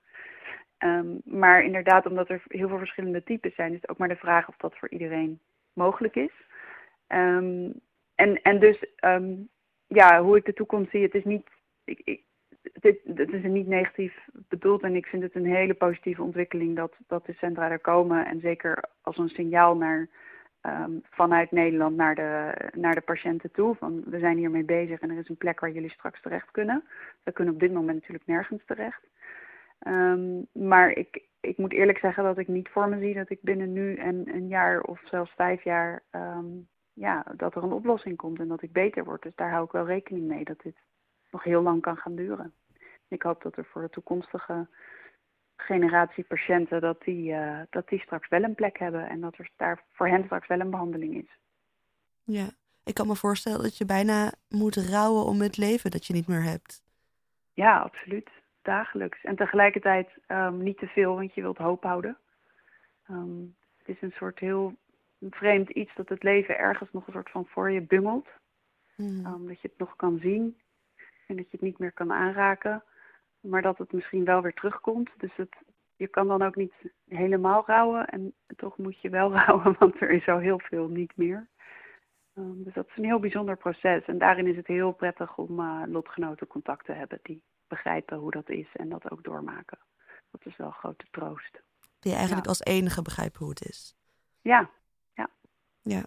Um, maar inderdaad, omdat er heel veel verschillende types zijn, is het ook maar de vraag of dat voor iedereen mogelijk is. Um, en, en dus, um, ja, hoe ik de toekomst zie, het is niet. Ik, ik, dit, het is niet negatief bedoeld en ik vind het een hele positieve ontwikkeling dat, dat de centra er komen. En zeker als een signaal naar, vanuit Nederland naar de, naar de patiënten toe. Van we zijn hiermee bezig en er is een plek waar jullie straks terecht kunnen. We kunnen op dit moment natuurlijk nergens terecht. Um, maar ik, ik moet eerlijk zeggen dat ik niet voor me zie dat ik binnen nu en een jaar of zelfs vijf jaar, um, ja, dat er een oplossing komt en dat ik beter word. Dus daar hou ik wel rekening mee dat dit nog heel lang kan gaan duren. Ik hoop dat er voor de toekomstige generatie patiënten, dat die, uh, dat die straks wel een plek hebben en dat er daar voor hen straks wel een behandeling is. Ja, ik kan me voorstellen dat je bijna moet rouwen om het leven dat je niet meer hebt. Ja, absoluut dagelijks. En tegelijkertijd um, niet te veel, want je wilt hoop houden. Um, het is een soort heel vreemd iets dat het leven ergens nog een soort van voor je bungelt. Mm. Um, dat je het nog kan zien en dat je het niet meer kan aanraken. Maar dat het misschien wel weer terugkomt. Dus het, je kan dan ook niet helemaal rouwen. En toch moet je wel rouwen, want er is zo heel veel niet meer. Um, dus dat is een heel bijzonder proces. En daarin is het heel prettig om uh, lotgenoten contact te hebben die begrijpen hoe dat is en dat ook doormaken. Dat is wel een grote troost. Die eigenlijk als enige begrijpen hoe het is. Ja, ja. Ja.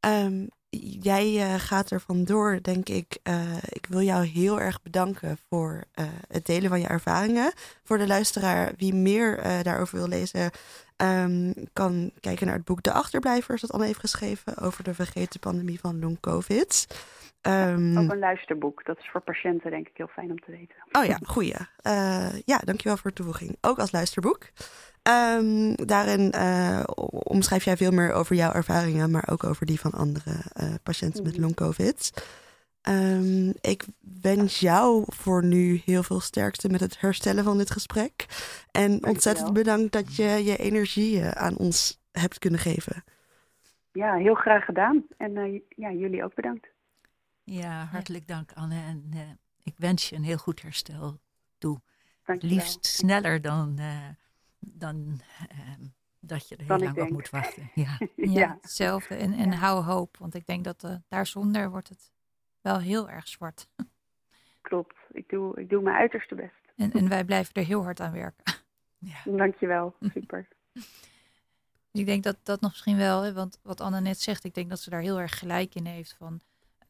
Um, jij uh, gaat er vandoor, denk ik. Uh, ik wil jou heel erg bedanken voor uh, het delen van je ervaringen. Voor de luisteraar, wie meer daarover wil lezen, um, kan kijken naar het boek De Achterblijvers, dat Anne heeft geschreven over de vergeten pandemie van long-covid. Um, ook een luisterboek. Dat is voor patiënten denk ik heel fijn om te weten. Oh ja, goeie. Uh, ja, dankjewel voor de toevoeging. Ook als luisterboek. Um, daarin uh, omschrijf jij veel meer over jouw ervaringen, maar ook over die van andere uh, patiënten met mhm. long-covid. Um, ik wens jou voor nu heel veel sterkte met het herstellen van dit gesprek. En ontzettend bedankt dat je je energie aan ons hebt kunnen geven. Ja, heel graag gedaan. En ja, jullie ook bedankt. Ja, hartelijk dank Anne. En uh, ik wens je een heel goed herstel toe. Liefst sneller dan, uh, dan uh, dat je er heel lang op moet wachten. Ja, ja, ja. hetzelfde. En, en ja. hou hoop, want ik denk dat daar zonder wordt het wel heel erg zwart. Klopt, ik doe, ik doe mijn uiterste best. En, en wij blijven er heel hard aan werken. Ja. Dankjewel, super. Dus ik denk dat dat nog misschien wel, want wat Anne net zegt, ik denk dat ze daar heel erg gelijk in heeft van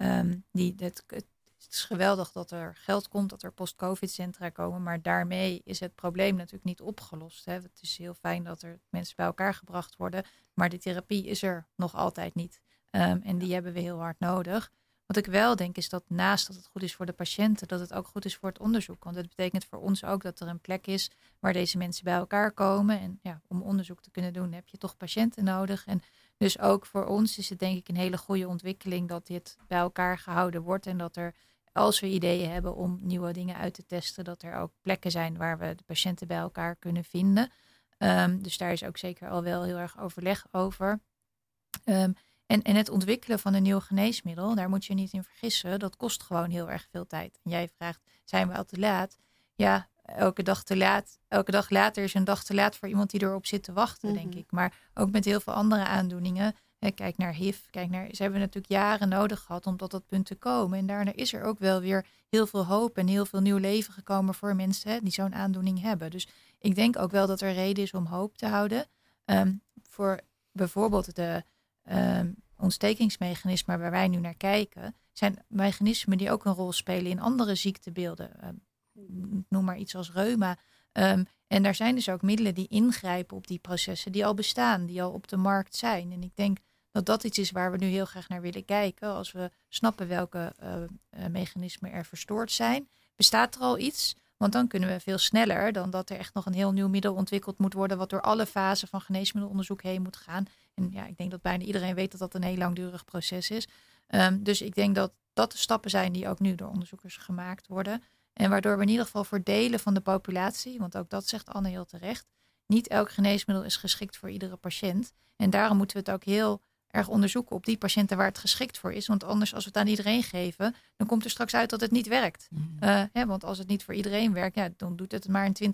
Um, die, het, het, is geweldig dat er geld komt, dat er post-COVID-centra komen, maar daarmee is het probleem natuurlijk niet opgelost. Hè. Het is heel fijn dat er mensen bij elkaar gebracht worden, maar de therapie is er nog altijd niet. Um, en die hebben we heel hard nodig. Wat ik wel denk is dat naast dat het goed is voor de patiënten, dat het ook goed is voor het onderzoek. Want het betekent voor ons ook dat er een plek is waar deze mensen bij elkaar komen. En ja, om onderzoek te kunnen doen heb je toch patiënten nodig. En dus ook voor ons is het denk ik een hele goede ontwikkeling dat dit bij elkaar gehouden wordt. En dat er, als we ideeën hebben om nieuwe dingen uit te testen, dat er ook plekken zijn waar we de patiënten bij elkaar kunnen vinden. Um, dus daar is ook zeker al wel heel erg overleg over. Um, en, en het ontwikkelen van een nieuw geneesmiddel, daar moet je niet in vergissen. Dat kost gewoon heel erg veel tijd. En jij vraagt, zijn we al te laat? Ja, elke dag te laat. Elke dag later is een dag te laat voor iemand die erop zit te wachten, denk mhm. ik. Maar ook met heel veel andere aandoeningen. Kijk naar HIV, kijk naar. Ze hebben natuurlijk jaren nodig gehad om tot dat punt te komen. En daarna is er ook wel weer heel veel hoop en heel veel nieuw leven gekomen voor mensen hè, die zo'n aandoening hebben. Dus ik denk ook wel dat er reden is om hoop te houden. Um, voor bijvoorbeeld de ontstekingsmechanismen waar wij nu naar kijken, zijn mechanismen die ook een rol spelen in andere ziektebeelden. Um, noem maar iets als reuma. Ehm, en daar zijn dus ook middelen die ingrijpen op die processen die al bestaan, die al op de markt zijn. En ik denk dat dat iets is waar we nu heel graag naar willen kijken. Als we snappen welke uh, mechanismen er verstoord zijn, bestaat er al iets? Want dan kunnen we veel sneller dan dat er echt nog een heel nieuw middel ontwikkeld moet worden, wat door alle fasen van geneesmiddelonderzoek heen moet gaan. En ja, ik denk dat bijna iedereen weet dat dat een heel langdurig proces is. Um, dus ik denk dat dat de stappen zijn die ook nu door onderzoekers gemaakt worden. En waardoor we in ieder geval voor delen van de populatie, want ook dat zegt Anne heel terecht, niet elk geneesmiddel is geschikt voor iedere patiënt. En daarom moeten we het ook heel erg onderzoeken op die patiënten waar het geschikt voor is. Want anders, als we het aan iedereen geven, dan komt er straks uit dat het niet werkt. Mm. Uh, hè, want als het niet voor iedereen werkt, ja, dan doet het maar in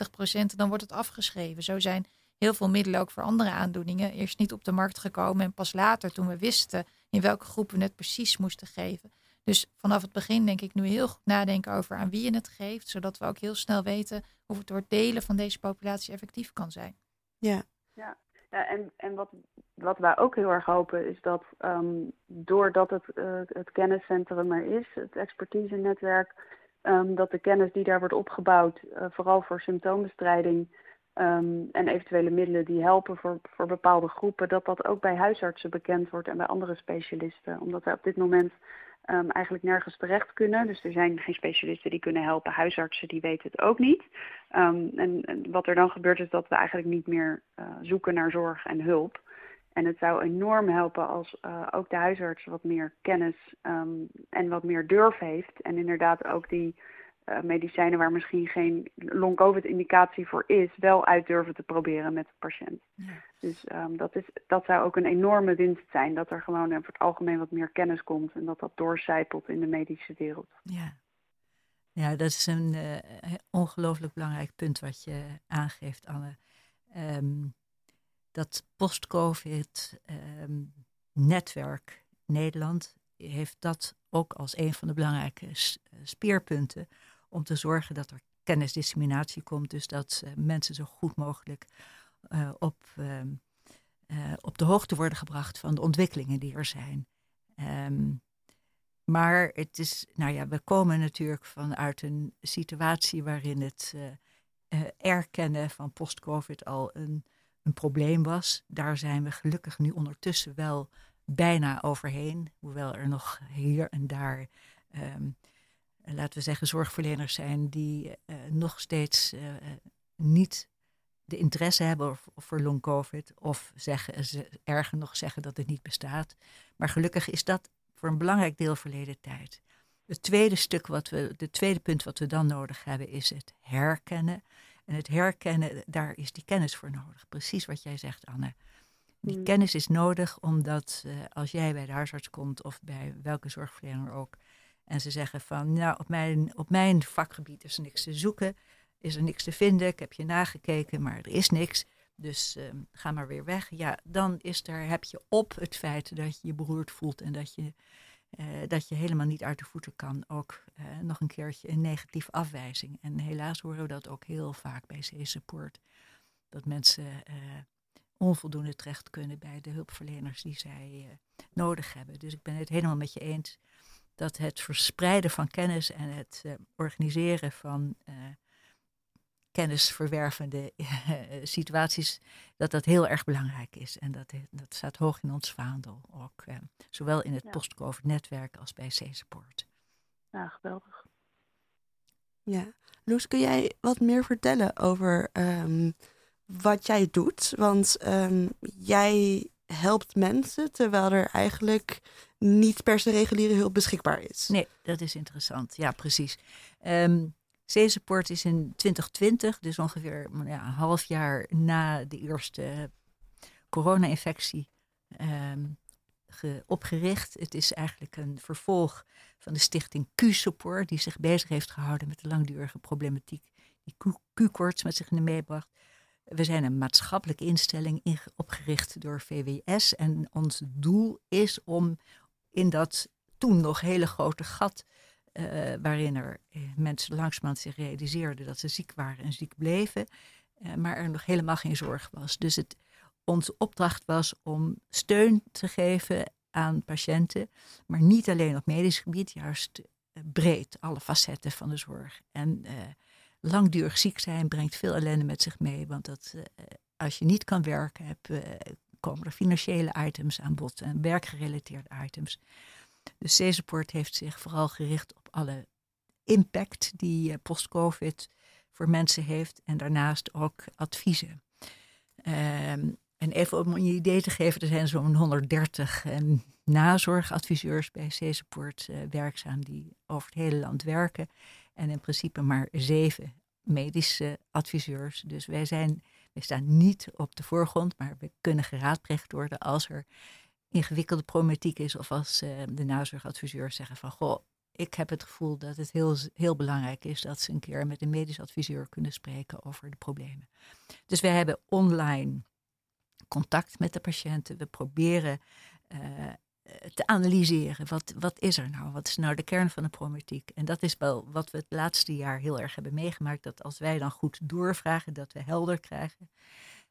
20%, dan wordt het afgeschreven. Zo zijn heel veel middelen ook voor andere aandoeningen eerst niet op de markt gekomen. En pas later, toen we wisten in welke groep we het precies moesten geven. Dus vanaf het begin denk ik nu heel goed nadenken over aan wie je het geeft, zodat we ook heel snel weten of het door delen van deze populatie effectief kan zijn. Ja, ja. En, en wat, wat wij ook heel erg hopen is dat um, doordat het, uh, het kenniscentrum er is, het expertise-netwerk, um, dat de kennis die daar wordt opgebouwd, uh, vooral voor symptoombestrijding, Um, en eventuele middelen die helpen voor, voor bepaalde groepen, dat dat ook bij huisartsen bekend wordt en bij andere specialisten. Omdat wij op dit moment um, eigenlijk nergens terecht kunnen. Dus er zijn geen specialisten die kunnen helpen. Huisartsen die weten het ook niet. Um, en, wat er dan gebeurt is dat we eigenlijk niet meer uh, zoeken naar zorg en hulp. En het zou enorm helpen als uh, ook de huisarts wat meer kennis um, en wat meer durf heeft. En inderdaad ook die uh, medicijnen waar misschien geen long-covid-indicatie voor is, wel uit durven te proberen met de patiënt. Ja. Dus um, dat, is, dat zou ook een enorme winst zijn, dat er gewoon voor het algemeen wat meer kennis komt en dat dat doorcijpelt in de medische wereld. Ja, ja dat is een uh, ongelooflijk belangrijk punt wat je aangeeft, Anne. Um, dat post-covid-netwerk ehm, um, Nederland heeft dat ook als een van de belangrijke speerpunten om te zorgen dat er kennisdisseminatie komt. Dus dat uh, mensen zo goed mogelijk uh, op, uh, op de hoogte worden gebracht van de ontwikkelingen die er zijn. Um, maar het is, nou ja, we komen natuurlijk vanuit een situatie waarin het erkennen van post-COVID al een, een probleem was. Daar zijn we gelukkig nu ondertussen wel bijna overheen. Hoewel er nog hier en daar um, laten we zeggen, zorgverleners zijn die uh, nog steeds uh, niet de interesse hebben voor long covid of zeggen, ze erger nog zeggen dat het niet bestaat. Maar gelukkig is dat voor een belangrijk deel verleden tijd. Het tweede stuk wat we, de tweede punt wat we dan nodig hebben is het herkennen. En het herkennen, daar is die kennis voor nodig. Precies wat jij zegt, Anne. Die mm. kennis is nodig omdat uh, als jij bij de huisarts komt of bij welke zorgverlener ook, en ze zeggen van, nou, op mijn, op mijn vakgebied is er niks te zoeken, is er niks te vinden, ik heb je nagekeken, maar er is niks. Dus uh, ga maar weer weg. Ja, dan is er, heb je op het feit dat je je beroerd voelt en dat je, uh, dat je helemaal niet uit de voeten kan, ook uh, nog een keertje een negatieve afwijzing. En helaas horen we dat ook heel vaak bij C-support. Dat mensen eh, onvoldoende terecht kunnen bij de hulpverleners die zij nodig hebben. Dus ik ben het helemaal met je eens dat het verspreiden van kennis en het uh, organiseren van uh, kennisverwervende uh, situaties, dat dat heel erg belangrijk is. En dat, dat staat hoog in ons vaandel, ook zowel in het ja. post-COVID-netwerk als bij C-Support. Ja, geweldig. Ja, Loes, kun jij wat meer vertellen over um, wat jij doet? Want um, jij helpt mensen terwijl er eigenlijk niet per se reguliere hulp beschikbaar is. Nee, dat is interessant. Ja, precies. Um, C-support is in 2020, dus ongeveer ja, een half jaar na de eerste corona-infectie, um, opgericht. Het is eigenlijk een vervolg van de stichting Q-support, die zich bezig heeft gehouden met de langdurige problematiek die Q-koorts met zich meebracht. We zijn een maatschappelijke instelling opgericht door VWS en ons doel is om in dat toen nog hele grote gat, uh, waarin er uh, mensen langzamerhand zich realiseerden dat ze ziek waren en ziek bleven, uh, maar er nog helemaal geen zorg was. Dus het, onze opdracht was om steun te geven aan patiënten, maar niet alleen op medisch gebied, juist breed, alle facetten van de zorg. En langdurig ziek zijn brengt veel ellende met zich mee. Want dat, eh, als je niet kan werken, heb, eh, komen er financiële items aan bod en werkgerelateerde items. Dus C-support heeft zich vooral gericht op alle impact die eh, post-COVID voor mensen heeft. En daarnaast ook adviezen. Ehm, en even om je idee te geven, er zijn zo'n 130 um, nazorgadviseurs bij C-Support werkzaam die over het hele land werken. En in principe maar zeven medische adviseurs. Dus wij, zijn, wij staan niet op de voorgrond, maar we kunnen geraadpleegd worden als er ingewikkelde problematiek is. Of als uh, de nazorgadviseurs zeggen van, goh, ik heb het gevoel dat het heel, heel belangrijk is dat ze een keer met een medisch adviseur kunnen spreken over de problemen. Dus wij hebben online contact met de patiënten. We proberen uh, te analyseren. Wat, wat is er nou? Wat is nou de kern van de problematiek? En dat is wel wat we het laatste jaar heel erg hebben meegemaakt. Dat als wij dan goed doorvragen, dat we helder krijgen.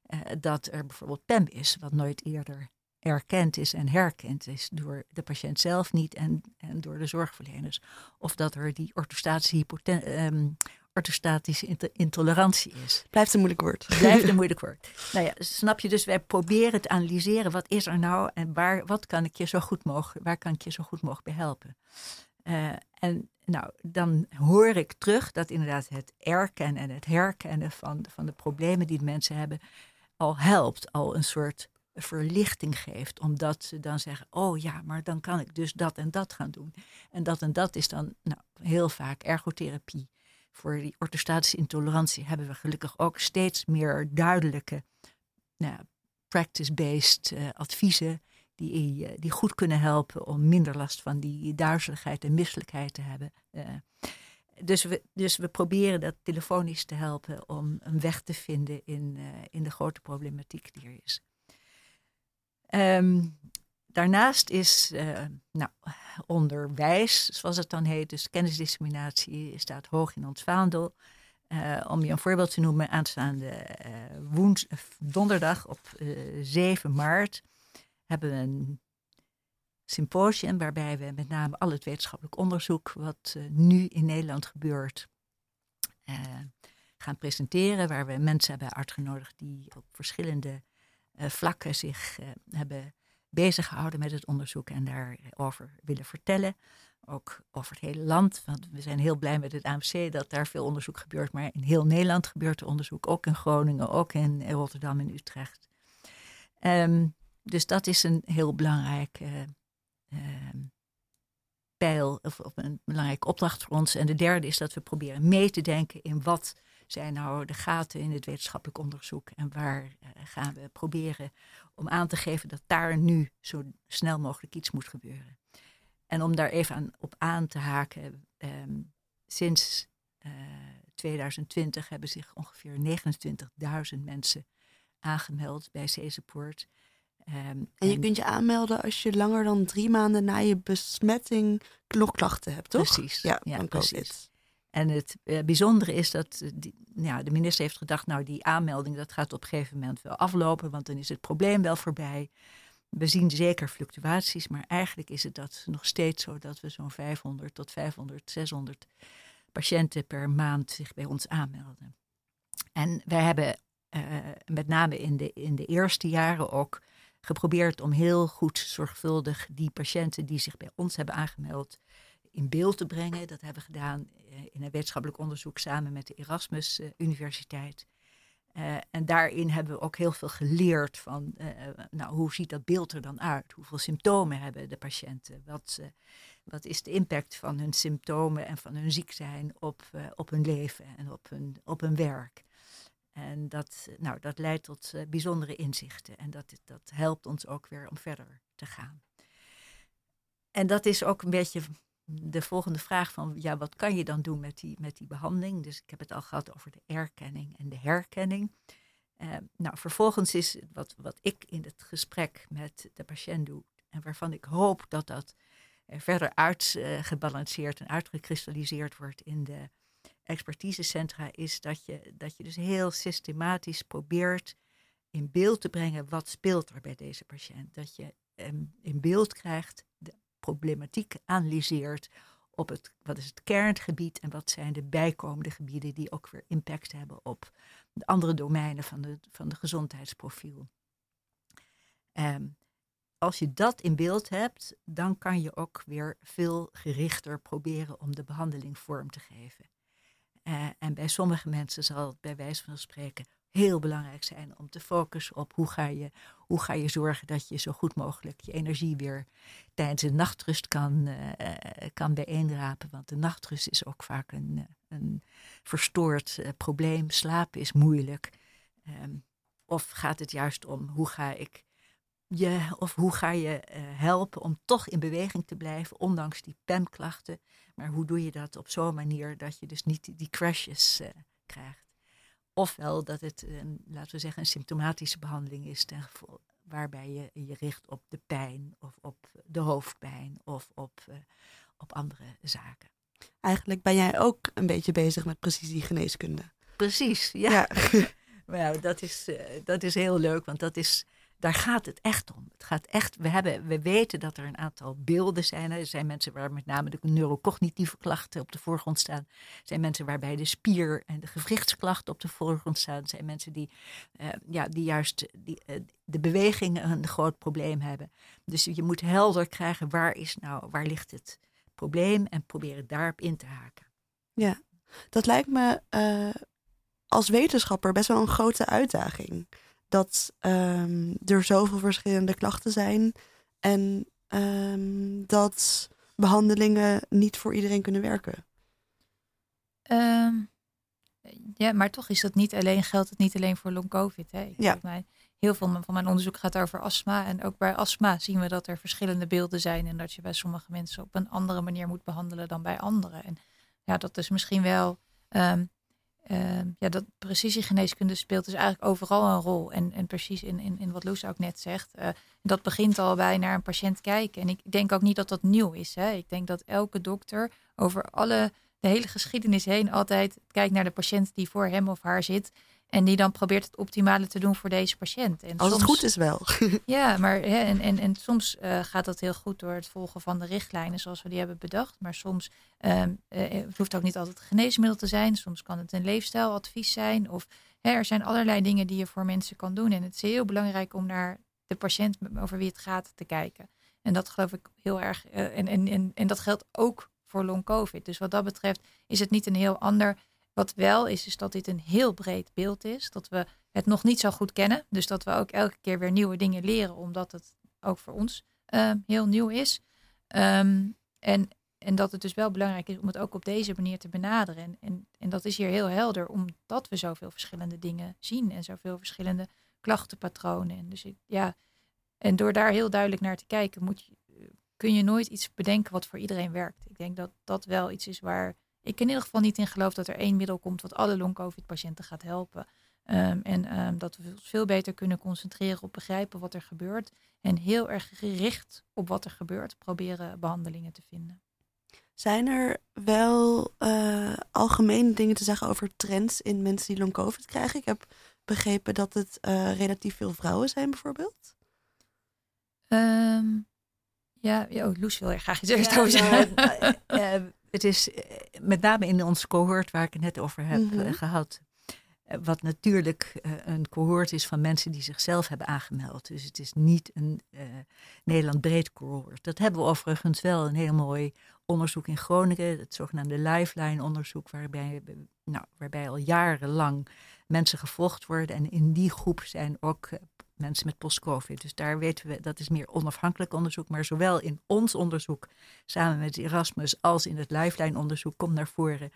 Uh, dat er bijvoorbeeld PEM is, wat nooit eerder erkend is en herkend is door de patiënt zelf niet en, en door de zorgverleners. Of dat er die orthostatische, um, orthostatische intolerantie is. Blijft een moeilijk woord. Blijft een moeilijk woord. Nou ja, snap je? Dus wij proberen te analyseren. Wat is er nou en waar, wat kan ik je zo goed mogelijk, waar kan ik je zo goed mogelijk bij helpen? Uh, en nou, dan hoor ik terug dat inderdaad het erkennen en het herkennen van, van de problemen die de mensen hebben al helpt. Al een soort verlichting geeft. Omdat ze dan zeggen, oh ja, maar dan kan ik dus dat en dat gaan doen. En dat en dat is dan nou, heel vaak ergotherapie. Voor die orthostatische intolerantie hebben we gelukkig ook steeds meer duidelijke nou, practice-based uh, adviezen die, uh, die goed kunnen helpen om minder last van die duizeligheid en misselijkheid te hebben. Uh, dus, we, dus we proberen dat telefonisch te helpen om een weg te vinden in, in de grote problematiek die er is. Um, daarnaast is uh, nou, onderwijs, zoals het dan heet, dus kennisdisseminatie, staat hoog in ons vaandel. Uh, om je een voorbeeld te noemen, aanstaande uh, donderdag op 7 maart hebben we een symposium waarbij we met name al het wetenschappelijk onderzoek wat nu in Nederland gebeurt gaan presenteren. Waar we mensen hebben uitgenodigd die op verschillende vlakken zich hebben bezig gehouden met het onderzoek en daarover willen vertellen. Ook over het hele land, want we zijn heel blij met het AMC dat daar veel onderzoek gebeurt. Maar in heel Nederland gebeurt er onderzoek, ook in Groningen, ook in Rotterdam en Utrecht. Um, dus dat is een heel belangrijk uh, pijl, of, of, een belangrijke opdracht voor ons. En de derde is dat we proberen mee te denken in wat zijn nou de gaten in het wetenschappelijk onderzoek en waar uh, gaan we proberen om aan te geven dat daar nu zo snel mogelijk iets moet gebeuren. En om daar even aan, op aan te haken, um, sinds uh, eh, 2020 hebben zich ongeveer 29.000 mensen aangemeld bij C-Support. Um, en je en, kunt je aanmelden als je langer dan drie maanden na je besmetting nog klachten hebt, toch? Precies. Ja, ja precies. En het uh, bijzondere is dat die, ja, de minister heeft gedacht, nou die aanmelding dat gaat op een gegeven moment wel aflopen, want dan is het probleem wel voorbij. We zien zeker fluctuaties, maar eigenlijk is het dat nog steeds zo dat we zo'n 500 tot 500, 600 patiënten per maand zich bij ons aanmelden. En wij hebben uh, met name in de, in de eerste jaren ook geprobeerd om heel goed zorgvuldig die patiënten die zich bij ons hebben aangemeld in beeld te brengen. Dat hebben we gedaan eh, in een wetenschappelijk onderzoek samen met de Erasmus eh, Universiteit. Uh, en daarin hebben we ook heel veel geleerd van, nou, hoe ziet dat beeld er dan uit? Hoeveel symptomen hebben de patiënten? Wat, wat is de impact van hun symptomen en van hun ziek zijn op, op hun leven en op hun, op hun werk? En dat, nou, dat leidt tot bijzondere inzichten en dat, dat helpt ons ook weer om verder te gaan. En dat is ook een beetje de volgende vraag van, ja, wat kan je dan doen met die, met die behandeling? Dus ik heb het al gehad over de erkenning en de herkenning. Uh, nou, vervolgens is wat, wat ik in het gesprek met de patiënt doe, en waarvan ik hoop dat dat uh, verder uitgebalanceerd uh, en uitgekristalliseerd wordt in de expertisecentra, is dat je, dat je dus heel systematisch probeert in beeld te brengen wat speelt er bij deze patiënt. Dat je um, in beeld krijgt problematiek analyseert op het, wat is het kerngebied en wat zijn de bijkomende gebieden die ook weer impact hebben op de andere domeinen van de, van de gezondheidsprofiel. Ehm, als je dat in beeld hebt, dan kan je ook weer veel gerichter proberen om de behandeling vorm te geven. Uh, en bij sommige mensen zal het bij wijze van spreken heel belangrijk zijn om te focussen op hoe ga je, hoe ga je zorgen dat je zo goed mogelijk je energie weer tijdens de nachtrust kan, uh, kan bijeenrapen. Want de nachtrust is ook vaak een, een verstoord probleem. Slapen is moeilijk. Um, of gaat het juist om hoe ga ik je, of hoe ga je helpen om toch in beweging te blijven, ondanks die PEM-klachten. Maar hoe doe je dat op zo'n manier dat je dus niet die crashes krijgt? Ofwel dat het, een, laten we zeggen, een symptomatische behandeling is, ten gevolge, waarbij je je richt op de pijn of op de hoofdpijn of op, uh, op andere zaken. Eigenlijk ben jij ook een beetje bezig met precisiegeneeskunde. Precies, ja. ja. nou, dat, is, dat is heel leuk, want dat is daar gaat het echt om. Het gaat echt, we, hebben, we weten dat er een aantal beelden zijn. Er zijn mensen waar met name de neurocognitieve klachten op de voorgrond staan. Er zijn mensen waarbij de spier- en de gewrichtsklachten op de voorgrond staan. Er zijn mensen die, uh, ja, die juist die, uh, de bewegingen een groot probleem hebben. Dus je moet helder krijgen waar, is nou, waar ligt het probleem en proberen daarop in te haken. Ja, dat lijkt me uh, als wetenschapper best wel een grote uitdaging dat um, er zoveel verschillende klachten zijn en um, dat behandelingen niet voor iedereen kunnen werken. Um, ja, maar toch is dat niet alleen, geldt het niet alleen voor long COVID. Hè? Ja. Mij, heel veel van mijn onderzoek gaat over astma. En ook bij astma zien we dat er verschillende beelden zijn. En dat je bij sommige mensen op een andere manier moet behandelen dan bij anderen. En ja, dat is misschien wel um, uh, ja, dat precisiegeneeskunde speelt dus eigenlijk overal een rol. En, en precies in, in, in wat Loes ook net zegt, uh, dat begint al bij naar een patiënt kijken. En ik denk ook niet dat dat nieuw is. Hè. Ik denk dat elke dokter over alle, de hele geschiedenis heen altijd kijkt naar de patiënt die voor hem of haar zit. En die dan probeert het optimale te doen voor deze patiënt. En Als soms, het goed is wel. ja, maar hè, en, en, en soms uh, gaat dat heel goed door het volgen van de richtlijnen zoals we die hebben bedacht. Maar soms um, uh, het hoeft ook niet altijd een geneesmiddel te zijn. Soms kan het een leefstijladvies zijn. Of hè, er zijn allerlei dingen die je voor mensen kan doen. En het is heel belangrijk om naar de patiënt over wie het gaat te kijken. En dat geloof ik heel erg. Uh, en, en, en, en dat geldt ook voor long COVID. Dus wat dat betreft is het niet een heel ander wat wel is, is dat dit een heel breed beeld is. Dat we het nog niet zo goed kennen. Dus dat we ook elke keer weer nieuwe dingen leren, omdat het ook voor ons uh, heel nieuw is. Um, en, en dat het dus wel belangrijk is om het ook op deze manier te benaderen. En, en, dat is hier heel helder, omdat we zoveel verschillende dingen zien en zoveel verschillende klachtenpatronen. En, dus ja, en door daar heel duidelijk naar te kijken, moet je, kun je nooit iets bedenken wat voor iedereen werkt. Ik denk dat dat wel iets is waar ik in ieder geval niet in geloof dat er één middel komt wat alle long-covid-patiënten gaat helpen. Um, en um, dat we ons veel beter kunnen concentreren op begrijpen wat er gebeurt. En heel erg gericht op wat er gebeurt, proberen behandelingen te vinden. Zijn er wel uh, algemene dingen te zeggen over trends in mensen die long-covid krijgen? Ik heb begrepen dat het uh, relatief veel vrouwen zijn, bijvoorbeeld. Um, ja, oh, Loes wil er graag iets eerst ja, over zeggen. Uh, het is met name in onze cohort waar ik het net over heb mm -hmm. gehad. Wat natuurlijk een cohort is van mensen die zichzelf hebben aangemeld. Dus het is niet een uh, Nederland breed cohort. Dat hebben we overigens wel een heel mooi onderzoek in Groningen. Het zogenaamde Lifeline onderzoek. Waarbij, nou, waarbij al jarenlang mensen gevolgd worden. En in die groep zijn ook mensen met post-COVID. Dus daar weten we, dat is meer onafhankelijk onderzoek. Maar zowel in ons onderzoek samen met Erasmus als in het Lifeline-onderzoek komt naar voren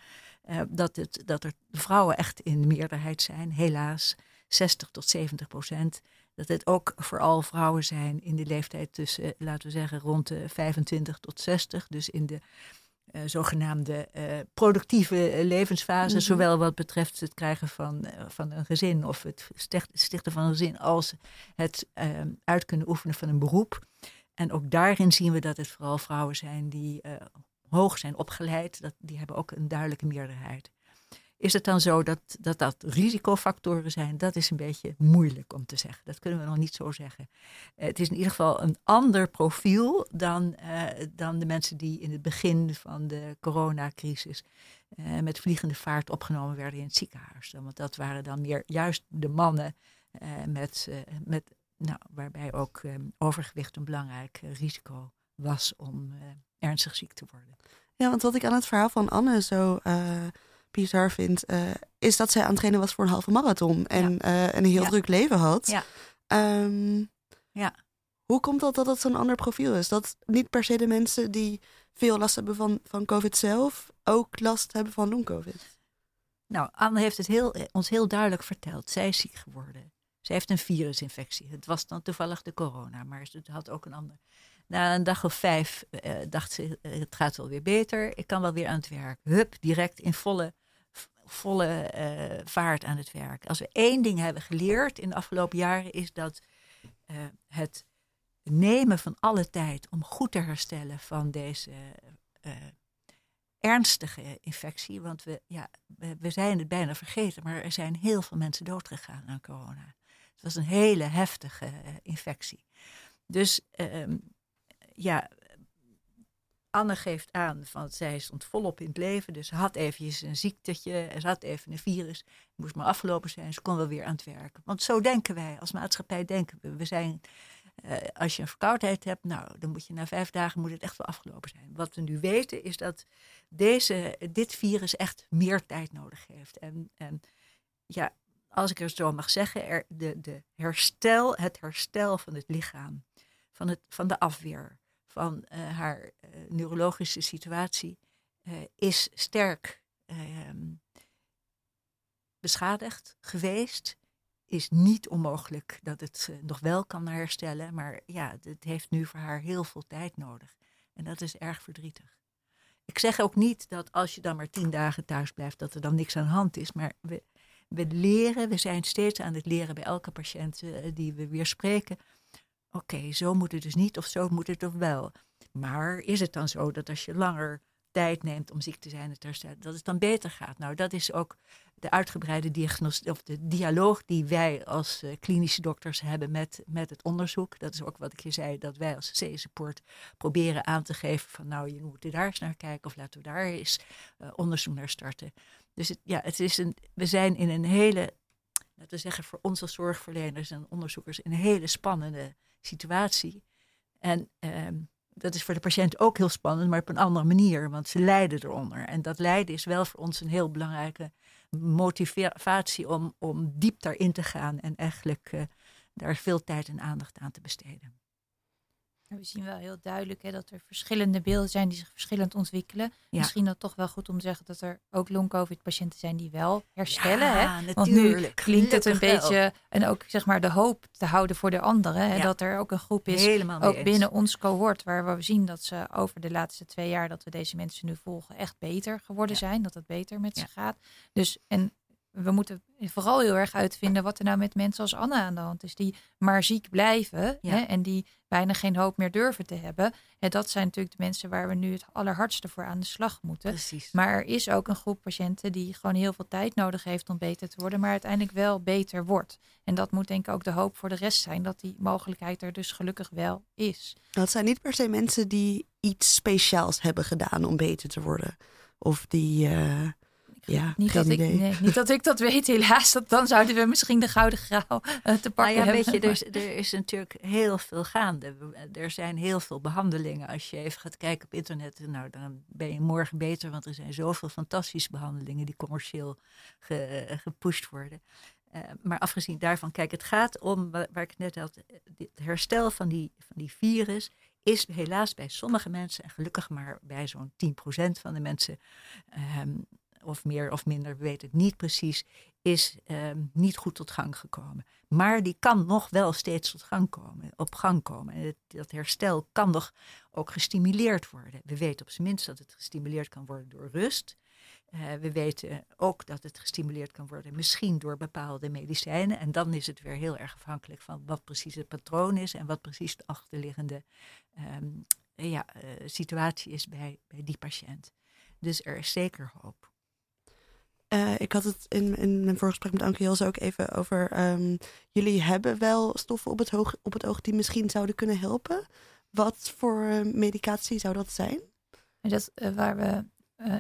uh, dat, het, dat er vrouwen echt in de meerderheid zijn, helaas 60 tot 70 procent. Dat het ook vooral vrouwen zijn in de leeftijd tussen, laten we zeggen, rond de 25 tot 60. Dus in de uh, zogenaamde uh, productieve levensfase, mm -hmm. zowel wat betreft het krijgen van, uh, van een gezin of het stichten van een gezin, als het uit kunnen oefenen van een beroep. En ook daarin zien we dat het vooral vrouwen zijn die hoog zijn opgeleid. Dat, die hebben ook een duidelijke meerderheid. Is het dan zo dat, dat dat risicofactoren zijn? Dat is een beetje moeilijk om te zeggen. Dat kunnen we nog niet zo zeggen. Eh, het is in ieder geval een ander profiel dan, eh, dan de mensen die in het begin van de coronacrisis uh, met vliegende vaart opgenomen werden in het ziekenhuis. Want dat waren dan meer juist de mannen met, met, nou, waarbij ook overgewicht een belangrijk risico was om ernstig ziek te worden. Ja, want wat ik aan het verhaal van Anne zo bizar vind, uh, is dat zij aan het trainen was voor een halve marathon en ja. uh, een heel druk leven had. Ja. Um, ja. Hoe komt dat dat het zo'n ander profiel is? Dat niet per se de mensen die veel last hebben van, van COVID zelf ook last hebben van long-COVID? Nou, Anne heeft het heel, ons heel duidelijk verteld. Zij is ziek geworden. Ze heeft een virusinfectie. Het was dan toevallig de corona, maar ze had ook een ander. Na een dag of vijf uh, dacht ze, het gaat wel weer beter. Ik kan wel weer aan het werk. Hup, direct in volle volle uh, vaart aan het werk. Als we één ding hebben geleerd in de afgelopen jaren, is dat het nemen van alle tijd om goed te herstellen van deze ernstige infectie. Want we, ja, we zijn het bijna vergeten, maar er zijn heel veel mensen doodgegaan aan corona. Het was een hele heftige infectie. Dus ehm, ja, Anne geeft aan van zij stond volop in het leven. Dus ze had eventjes een ziektetje. Ze had even een virus. Moest maar afgelopen zijn. Ze kon wel weer aan het werken. Want zo denken wij als maatschappij. Denken we. We zijn, eh, als je een verkoudheid hebt. Nou, dan moet je na vijf dagen moet het echt wel afgelopen zijn. Wat we nu weten is dat deze, dit virus echt meer tijd nodig heeft. En, en ja, als ik er zo mag zeggen. De, de herstel, het herstel van het lichaam. Van, het, van de afweer van uh, haar uh, neurologische situatie uh, is sterk ehm, beschadigd geweest. Is niet onmogelijk dat het nog wel kan herstellen, maar ja, het heeft nu voor haar heel veel tijd nodig. En dat is erg verdrietig. Ik zeg ook niet dat als je dan maar tien dagen thuis blijft, dat er dan niks aan de hand is. Maar we, we leren, we zijn steeds aan het leren bij elke patiënt die we weer spreken oké, zo moet het dus niet of zo moet het toch wel. Maar is het dan zo dat als je langer tijd neemt om ziek te zijn, herstellen, dat het dan beter gaat? Nou, dat is ook de uitgebreide diagnostiek of de dialoog die wij als uh, klinische dokters hebben met, met het onderzoek. Dat is ook wat ik je zei, dat wij als C-support proberen aan te geven van nou, je moet daar eens naar kijken of laten we daar eens uh, onderzoek naar starten. Dus ja, het is een, we zijn in een hele, laten we zeggen voor ons als zorgverleners en onderzoekers, een hele spannende situatie. En ehm, dat is voor de patiënt ook heel spannend, maar op een andere manier, want ze lijden eronder. En dat lijden is wel voor ons een heel belangrijke motivatie om, om diep daarin te gaan en eigenlijk uh, daar veel tijd en aandacht aan te besteden. We zien wel heel duidelijk hè, dat er verschillende beelden zijn die zich verschillend ontwikkelen. Misschien dat toch wel goed om te zeggen dat er ook long-covid-patiënten zijn die wel herstellen. Ja, hè? Want nu klinkt het een beetje, en ook zeg maar de hoop te houden voor de anderen. Hè, ja. Dat er ook een groep is, Helemaal ook binnen ons cohort, waar we zien dat ze over de laatste twee jaar dat we deze mensen nu volgen, echt beter geworden zijn. Dat het beter met ze gaat. Dus en we moeten vooral heel erg uitvinden wat er nou met mensen als Anne aan de hand is. Die maar ziek blijven ja. hè, en die bijna geen hoop meer durven te hebben. En dat zijn natuurlijk de mensen waar we nu het allerhardste voor aan de slag moeten. Precies. Maar er is ook een groep patiënten die gewoon heel veel tijd nodig heeft om beter te worden. Maar uiteindelijk wel beter wordt. En dat moet denk ik ook de hoop voor de rest zijn. Dat die mogelijkheid er dus gelukkig wel is. Dat zijn niet per se mensen die iets speciaals hebben gedaan om beter te worden. Of die... Uh ja, niet, dat ik, nee, niet dat ik dat weet, helaas. Dat, dan zouden we misschien de gouden graal uh, te pakken nou ja, hebben. Weet je, er, is, er is natuurlijk heel veel gaande. Er zijn heel veel behandelingen. Als je even gaat kijken op internet, nou, dan ben je morgen beter. Want er zijn zoveel fantastische behandelingen die commercieel ge, gepusht worden. Uh, maar afgezien daarvan, kijk, het gaat om, waar, waar ik net had, het herstel van die, van die virus is helaas bij sommige mensen, en gelukkig maar bij zo'n 10% van de mensen, um, of meer of minder, we weten het niet precies, is um, niet goed tot gang gekomen. Maar die kan nog wel steeds tot gang komen, op gang komen. En dat herstel kan nog ook gestimuleerd worden. We weten op zijn minst dat het gestimuleerd kan worden door rust. Uh, we weten ook dat het gestimuleerd kan worden, misschien door bepaalde medicijnen. En dan is het weer heel erg afhankelijk van wat precies het patroon is en wat precies de achterliggende um, ja, uh, situatie is bij, bij die patiënt. Dus er is zeker hoop. Uh, ik had het in, in mijn voorgesprek met Anke Hilse ook even over. Um, jullie hebben wel stoffen op het, op het oog die misschien zouden kunnen helpen. Wat voor uh, medicatie zou dat zijn? Dat, uh, waar we,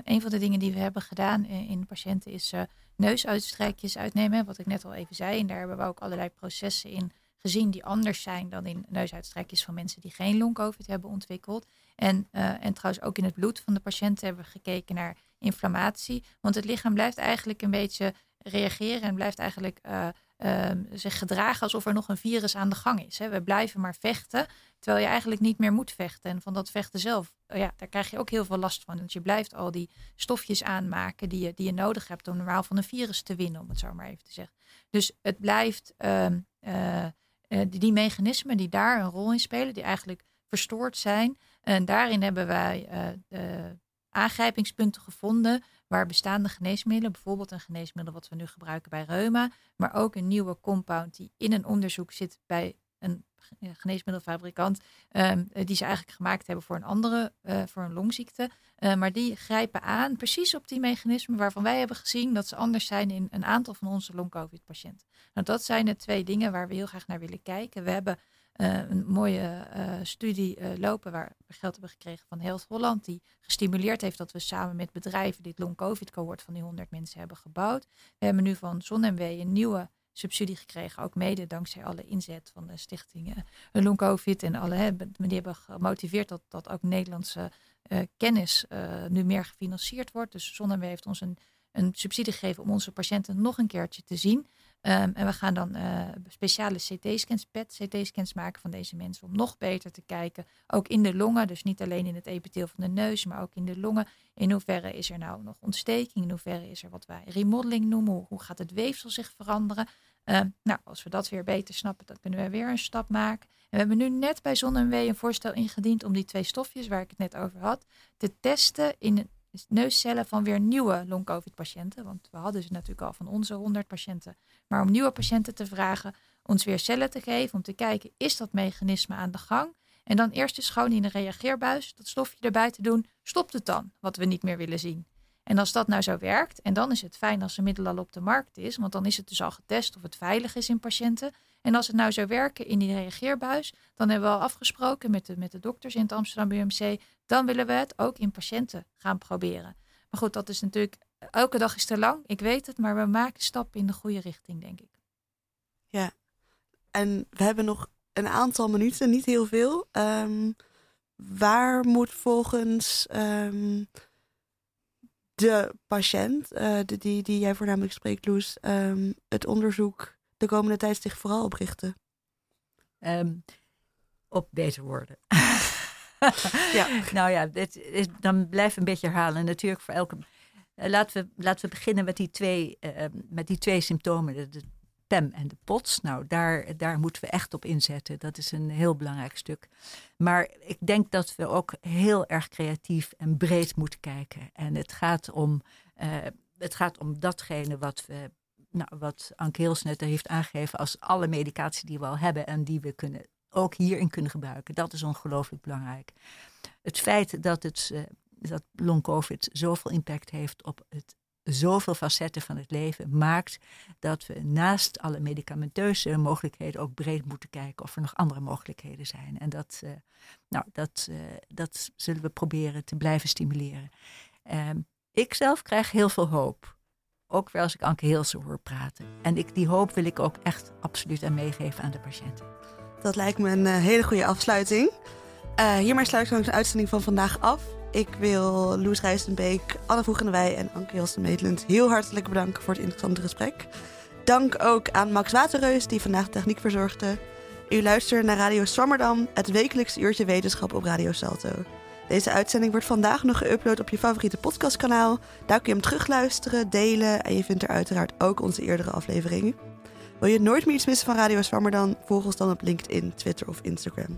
een van de dingen die we hebben gedaan in patiënten is neusuitstrijkjes uitnemen. Wat ik net al even zei. En daar hebben we ook allerlei processen in gezien die anders zijn dan in neusuitstrijkjes van mensen die geen long-covid hebben ontwikkeld. En, en trouwens ook in het bloed van de patiënten hebben we gekeken naar inflammatie. Want het lichaam blijft eigenlijk een beetje reageren en blijft eigenlijk uh, uh, zich gedragen alsof er nog een virus aan de gang is. Hè. We blijven maar vechten, terwijl je eigenlijk niet meer moet vechten. En van dat vechten zelf, ja, daar krijg je ook heel veel last van. Want je blijft al die stofjes aanmaken die je, die je nodig hebt om normaal van een virus te winnen, om het zo maar even te zeggen. Dus het blijft ehm, uh, die, die, mechanismen die daar een rol in spelen, die eigenlijk verstoord zijn. En daarin hebben wij uh, aangrijpingspunten gevonden waar bestaande geneesmiddelen, bijvoorbeeld een geneesmiddel wat we nu gebruiken bij reuma, maar ook een nieuwe compound die in een onderzoek zit bij een geneesmiddelfabrikant, um, die ze eigenlijk gemaakt hebben voor een andere, uh, voor een longziekte. Uh, maar die grijpen aan precies op die mechanismen waarvan wij hebben gezien dat ze anders zijn in een aantal van onze long-covid-patiënten. Nou, dat zijn de twee dingen waar we heel graag naar willen kijken. We hebben een mooie studie lopen waar we geld hebben gekregen van Health Holland, die gestimuleerd heeft dat we samen met bedrijven dit long-covid-cohort van die 100 mensen hebben gebouwd. We hebben nu van ZonMW een nieuwe subsidie gekregen. Ook mede dankzij alle inzet van de stichtingen Long Covid en alle. Hè, die hebben gemotiveerd dat, dat ook Nederlandse kennis nu meer gefinancierd wordt. Dus Zonnewe heeft ons een, een subsidie gegeven om onze patiënten nog een keertje te zien. Um, en we gaan dan uh, speciale CT-scans, PET-CT-scans maken van deze mensen om nog beter te kijken. Ook in de longen, dus niet alleen in het epitheel van de neus, maar ook in de longen. In hoeverre is er nou nog ontsteking? In hoeverre is er wat wij remodeling noemen? Hoe gaat het weefsel zich veranderen? Uh, nou, als we dat weer beter snappen, dan kunnen we weer een stap maken. En we hebben nu net bij ZonMW een voorstel ingediend om die twee stofjes waar ik het net over had, te testen in neuscellen van weer nieuwe long-covid-patiënten. Want we hadden ze natuurlijk al van onze 100 patiënten. Maar om nieuwe patiënten te vragen ons weer cellen te geven, om te kijken, is dat mechanisme aan de gang? En dan eerst eens gewoon in de reageerbuis dat stofje erbij te doen, stopt het dan, wat we niet meer willen zien. En als dat nou zo werkt, en dan is het fijn als een middel al op de markt is, want dan is het dus al getest of het veilig is in patiënten. En als het nou zou werken in die reageerbuis, dan hebben we al afgesproken met de, met de dokters in het Amsterdam UMC, dan willen we het ook in patiënten gaan proberen. Maar goed, dat is natuurlijk, elke dag is te lang, ik weet het, maar we maken stappen in de goede richting, denk ik. Ja, en we hebben nog een aantal minuten, niet heel veel. Um, waar moet volgens um, de patiënt, uh, de, die, die jij voornamelijk spreekt, Loes, um, het onderzoek de komende tijd zich vooral op richten? Um, op beter worden. ja. Nou ja, dit is, dan blijf een beetje herhalen. Natuurlijk voor elke. Uh, laten, we, laten we beginnen met die twee, uh, met die twee symptomen. De, de PEM en de POTS. Nou, daar, daar moeten we echt op inzetten. Dat is een heel belangrijk stuk. Maar ik denk dat we ook heel erg creatief en breed moeten kijken. En het gaat om, uh, het gaat om datgene wat we. Nou, wat Anke Heels net heeft aangegeven als alle medicatie die we al hebben en die we kunnen, ook hierin kunnen gebruiken. Dat is ongelooflijk belangrijk. Het feit dat, het, uh, dat long covid zoveel impact heeft op het zoveel facetten van het leven maakt dat we naast alle medicamenteuze mogelijkheden ook breed moeten kijken of er nog andere mogelijkheden zijn. En dat, uh, nou, dat, uh, dat zullen we proberen te blijven stimuleren. Uh, ik zelf krijg heel veel hoop. Ook wel als ik Anke Heelse hoor praten. En ik, die hoop wil ik ook echt absoluut aan meegeven aan de patiënten. Dat lijkt me een hele goede afsluiting. hiermee sluit ik de uitzending van vandaag af. Ik wil Loes Rijstenbeek, Anne Voegenwij en Anke Hilsen Meetlund heel hartelijk bedanken voor het interessante gesprek. Dank ook aan Max Waterreus, die vandaag techniek verzorgde. U luistert naar Radio Swammerdam, het wekelijkse uurtje wetenschap op Radio Salto. Deze uitzending wordt vandaag nog geüpload op je favoriete podcastkanaal. Daar kun je hem terugluisteren, delen en je vindt er uiteraard ook onze eerdere afleveringen. Wil je nooit meer iets missen van Radio Swammerdam? Volg ons dan op LinkedIn, Twitter of Instagram.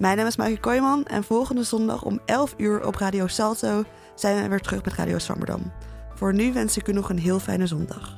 Mijn naam is Maaike Kooijman en volgende zondag om 11 uur op Radio Salto zijn we weer terug met Radio Swammerdam. Voor nu wens ik u nog een heel fijne zondag.